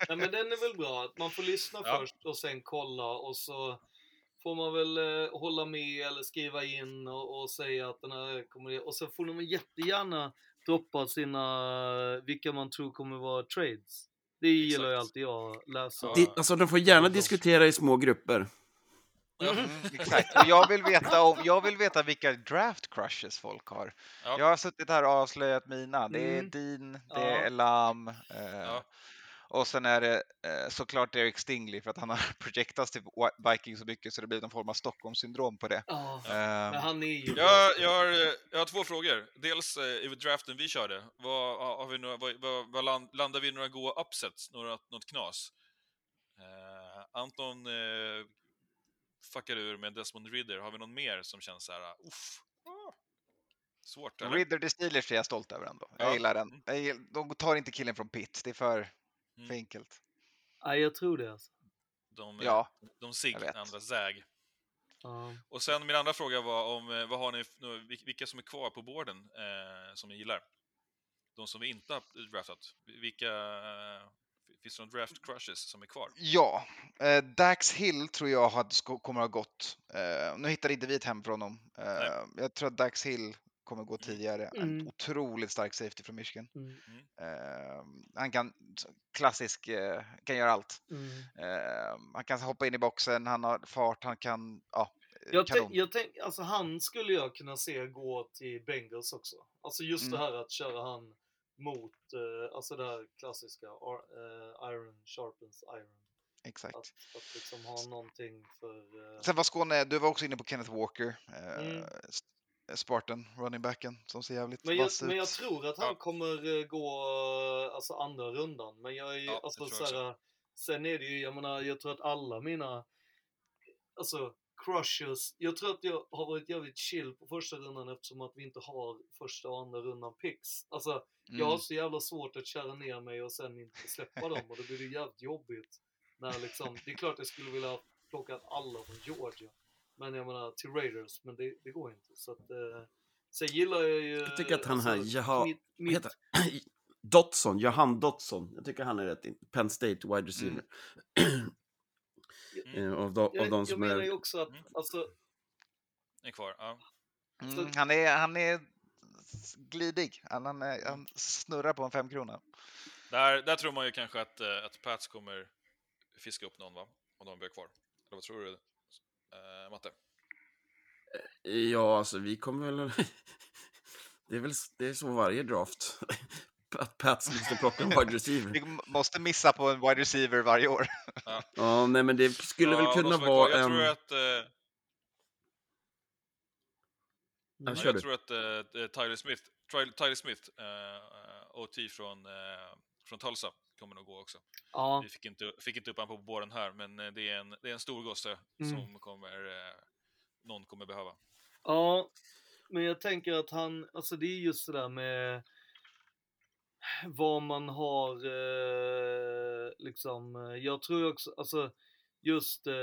Nej, men den är väl bra, att man får lyssna Ja. först och sen kolla och så får man väl eh, hålla med eller skriva in och, och säga att den här kommer och så får de jättegärna droppa sina, vilka man tror kommer vara trades. Det gillar ju Exakt. alltid jag att läsa. Di- alltså, de får gärna diskutera i små grupper. Mm, exakt. Och jag vill, veta om, jag vill veta vilka draft crushes folk har. Ja. Jag har suttit här och avslöjat mina. Det är Mm. Dean, det Ja. är Elam eh, Ja. Och sen är det eh, såklart Eric Stingley för att han har projektats till Vikings så mycket så det blir någon form av Stockholmssyndrom på det. Ja, Eh, men han är ju... Jag, jag, har, jag har två frågor. Dels eh, i draften vi körde, vad, har vi några, vad, vad, vad land, landar vi i några goa upsets, några, något knas? Eh, Anton eh, fuckade ur med Desmond Ridder. Har vi någon mer som känns så här, uh, uff, svårt eller? Ridder the Steelers är jag stolt över ändå. Jag Ja. gillar den. Mm. Jag gill- De tar inte killen från Pitt, det är för, Mm. för enkelt. Ja, jag tror det alltså. De, eh, Ja, de andra ZAG. Ja. Och sen min andra fråga var om eh, vad har ni, vilka som är kvar på borden eh, som ni gillar? De som vi inte har draftat. Vilka, eh, finns det några draft crushes som är kvar? Ja, eh, Dax Hill tror jag hade, kommer ha gått. Eh, nu hittade inte vi ett hem för honom. Eh, jag tror att Dax Hill kommer gå tidigare. En Mm. otroligt stark safety från Michigan. Mm. Eh, han kan, klassisk, eh, kan göra allt. Mm. Eh, han kan hoppa in i boxen, han har fart, han kan, ja, eh, Jag, kanon. tänk, jag tänk, alltså han skulle jag kunna se gå till Bengals också. Alltså just Mm. det här att köra han mot, eh, alltså det här klassiska, ar, eh, iron sharpens iron. Exakt. Att, att liksom ha någonting för... Sen var Skåne, du var också inne på Kenneth Walker, Mm. S- Spartan, running backen, som ser jävligt men, jag, vass men jag ut. tror att han Ja. kommer eh, gå eh, alltså andra rundan. Men jag är ju, Ja, alltså jag så här, sen är det ju, jag menar, jag tror att alla mina, alltså crushes, jag tror att jag har varit jävligt chill på första rundan eftersom att vi inte har första och andra rundan picks. Alltså, jag har Mm. så jävla svårt att köra ner mig och sen inte släppa dem och då blir det jävligt jobbigt. När liksom, det är klart jag skulle vilja plocka alla från Georgia. Men jag menar till Raiders, men det, det går inte. Så att, eh, sen gillar jag ju... Jag tycker att han här, Jaha, mitt, mitt, heter? Dotson, Johan Dotson. Jag tycker han är rätt. in- Penn State wide receiver. Eh, av, de, av jag, de jag som menar är... ju också att, Mm. alltså, Är kvar? Ja. Mm, han, är, han är glidig. Han, han, är, han snurrar på en femkrona. Där, där tror man ju kanske att, eh, att Pats kommer fiska upp någon, va? Om de blir kvar. Eller vad tror du, eh, Matte? Ja, alltså vi kommer väl... det är väl det är så varje draft. Att Pats måste plocka en wide receiver. Vi måste missa på en wide receiver varje år. Ja, nej men det skulle Ja, väl kunna vara Jag en... tror att... Eh, Ja, Ja, jag du. tror att eh, Tyler Smith, Ty- Tyler Smith eh, OT från, eh, från Tulsa kommer nog gå också. ja. Vi fick inte, fick inte upp honom på båren här, men eh, det är en, det är en stor gosse Mm. som kommer, eh, någon kommer behöva. Ja, men jag tänker att han, alltså det är just det där med vad man har eh, liksom, eh, jag tror också, alltså just eh,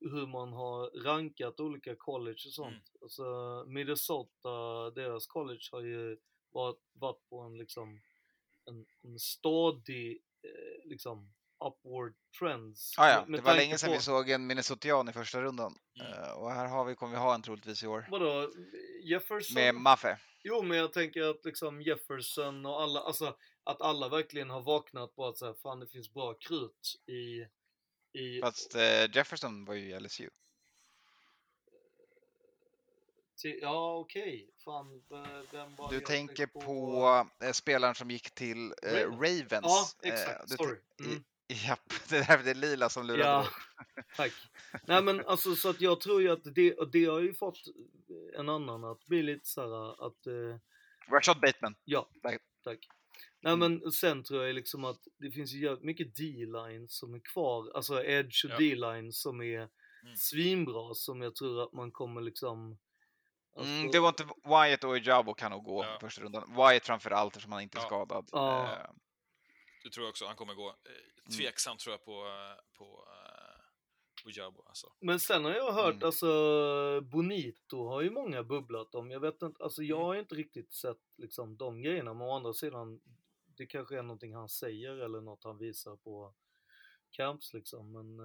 hur man har rankat olika college och sånt. Mm. Alltså Minnesota, deras college har ju varit, varit på en liksom en, en stadig eh, liksom upward trends. Ah, ja. Med- Det var länge sedan på- vi såg en Minnesotian i första rundan. Mm. Eh, och här har vi, kommer vi ha en troligtvis i år. Vadå? Jefferson? Med Maffe. Jo, men jag tänker att liksom Jefferson och alla, alltså att alla verkligen har vaknat på att säga, fan det finns bra krut i, i Fast eh, Jefferson var ju i LSU. Till, ja okej, fan v- vem var Du tänker tänkte på eh, spelaren som gick till eh, Ravens. Ja, Eh, exakt, du sorry. Mm. Japp, det där det lila som lurade Ja, tack. Nej men alltså så att jag tror ju att det, det har ju fått en annan att bli lite såhär att eh, Rashad Bateman. Ja, Tack. tack. Nej men sen tror jag liksom att det finns ju jävligt mycket D-lines som är kvar, alltså edge och Ja. D-lines som är Mm. svinbra som jag tror att man kommer liksom alltså, Mm, det var inte Wyatt och Ojabo kan nog gå Ja. i första rundan. Wyatt framför allt eftersom han inte är Ja. skadad. Ja. Eh, Det tror jag också han kommer gå. Eh, Mm. Tveksam tror jag på, eh, på, eh, Ojabo alltså. Men sen har jag hört, Mm. alltså Bonito har ju många bubblat om. Jag vet inte, alltså jag Mm. har inte riktigt sett liksom de grejerna, men å andra sidan, det kanske är någonting han säger eller något han visar på camps liksom. Men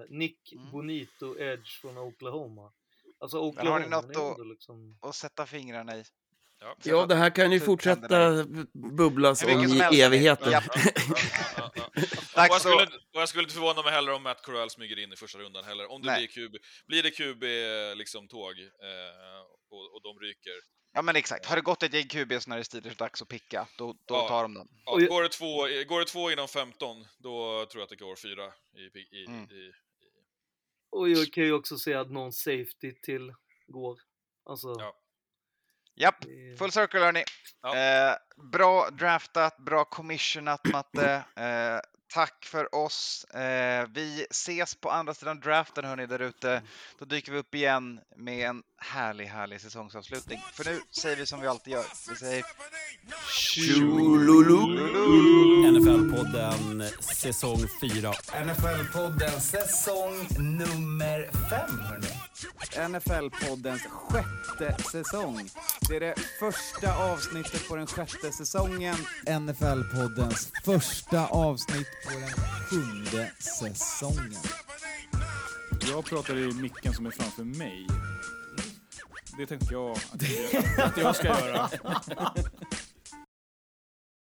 eh, Nick Mm. Bonito Edge från Oklahoma. Alltså Men har Oklahoma ni något att- liksom... Och sätta fingrarna i. Ja. Ja, det här kan ju Typ fortsätta bubblas om i helst. evigheter. Ja. Ja, ja, ja. Och jag, skulle, att... och jag skulle inte förvåna mig heller om Matt Corral smyger in i första rundan heller. Om det Nej. blir QB, blir det QB liksom tåg eh, och, och de ryker. Ja men exakt, har det gått ett gäng QBs när det är dags att picka, då, då Ja. tar de den. Går, det två, går det två inom 15, då tror jag att det går fyra i, i, Mm. i, Och jag kan ju också säga att någon safety till går. Alltså, Ja. Japp, full circle hörni. Ja. Eh, bra draftat, bra commissionat Matte. Eh, tack för oss. Eh, vi ses på andra sidan draften hörni där ute. Då dyker vi upp igen med en härlig, härlig säsongsavslutning. För nu säger vi som vi alltid gör. Vi säger. NFL-podden säsong 4. NFL-podden säsong nummer fem, hörni. NFL-poddens sjätte säsong. Det är det första avsnittet på den sjätte säsongen. NFL-poddens första avsnitt på den sjunde säsongen. Jag pratar i micken som är framför mig. Det tänkte jag att jag, att jag ska göra.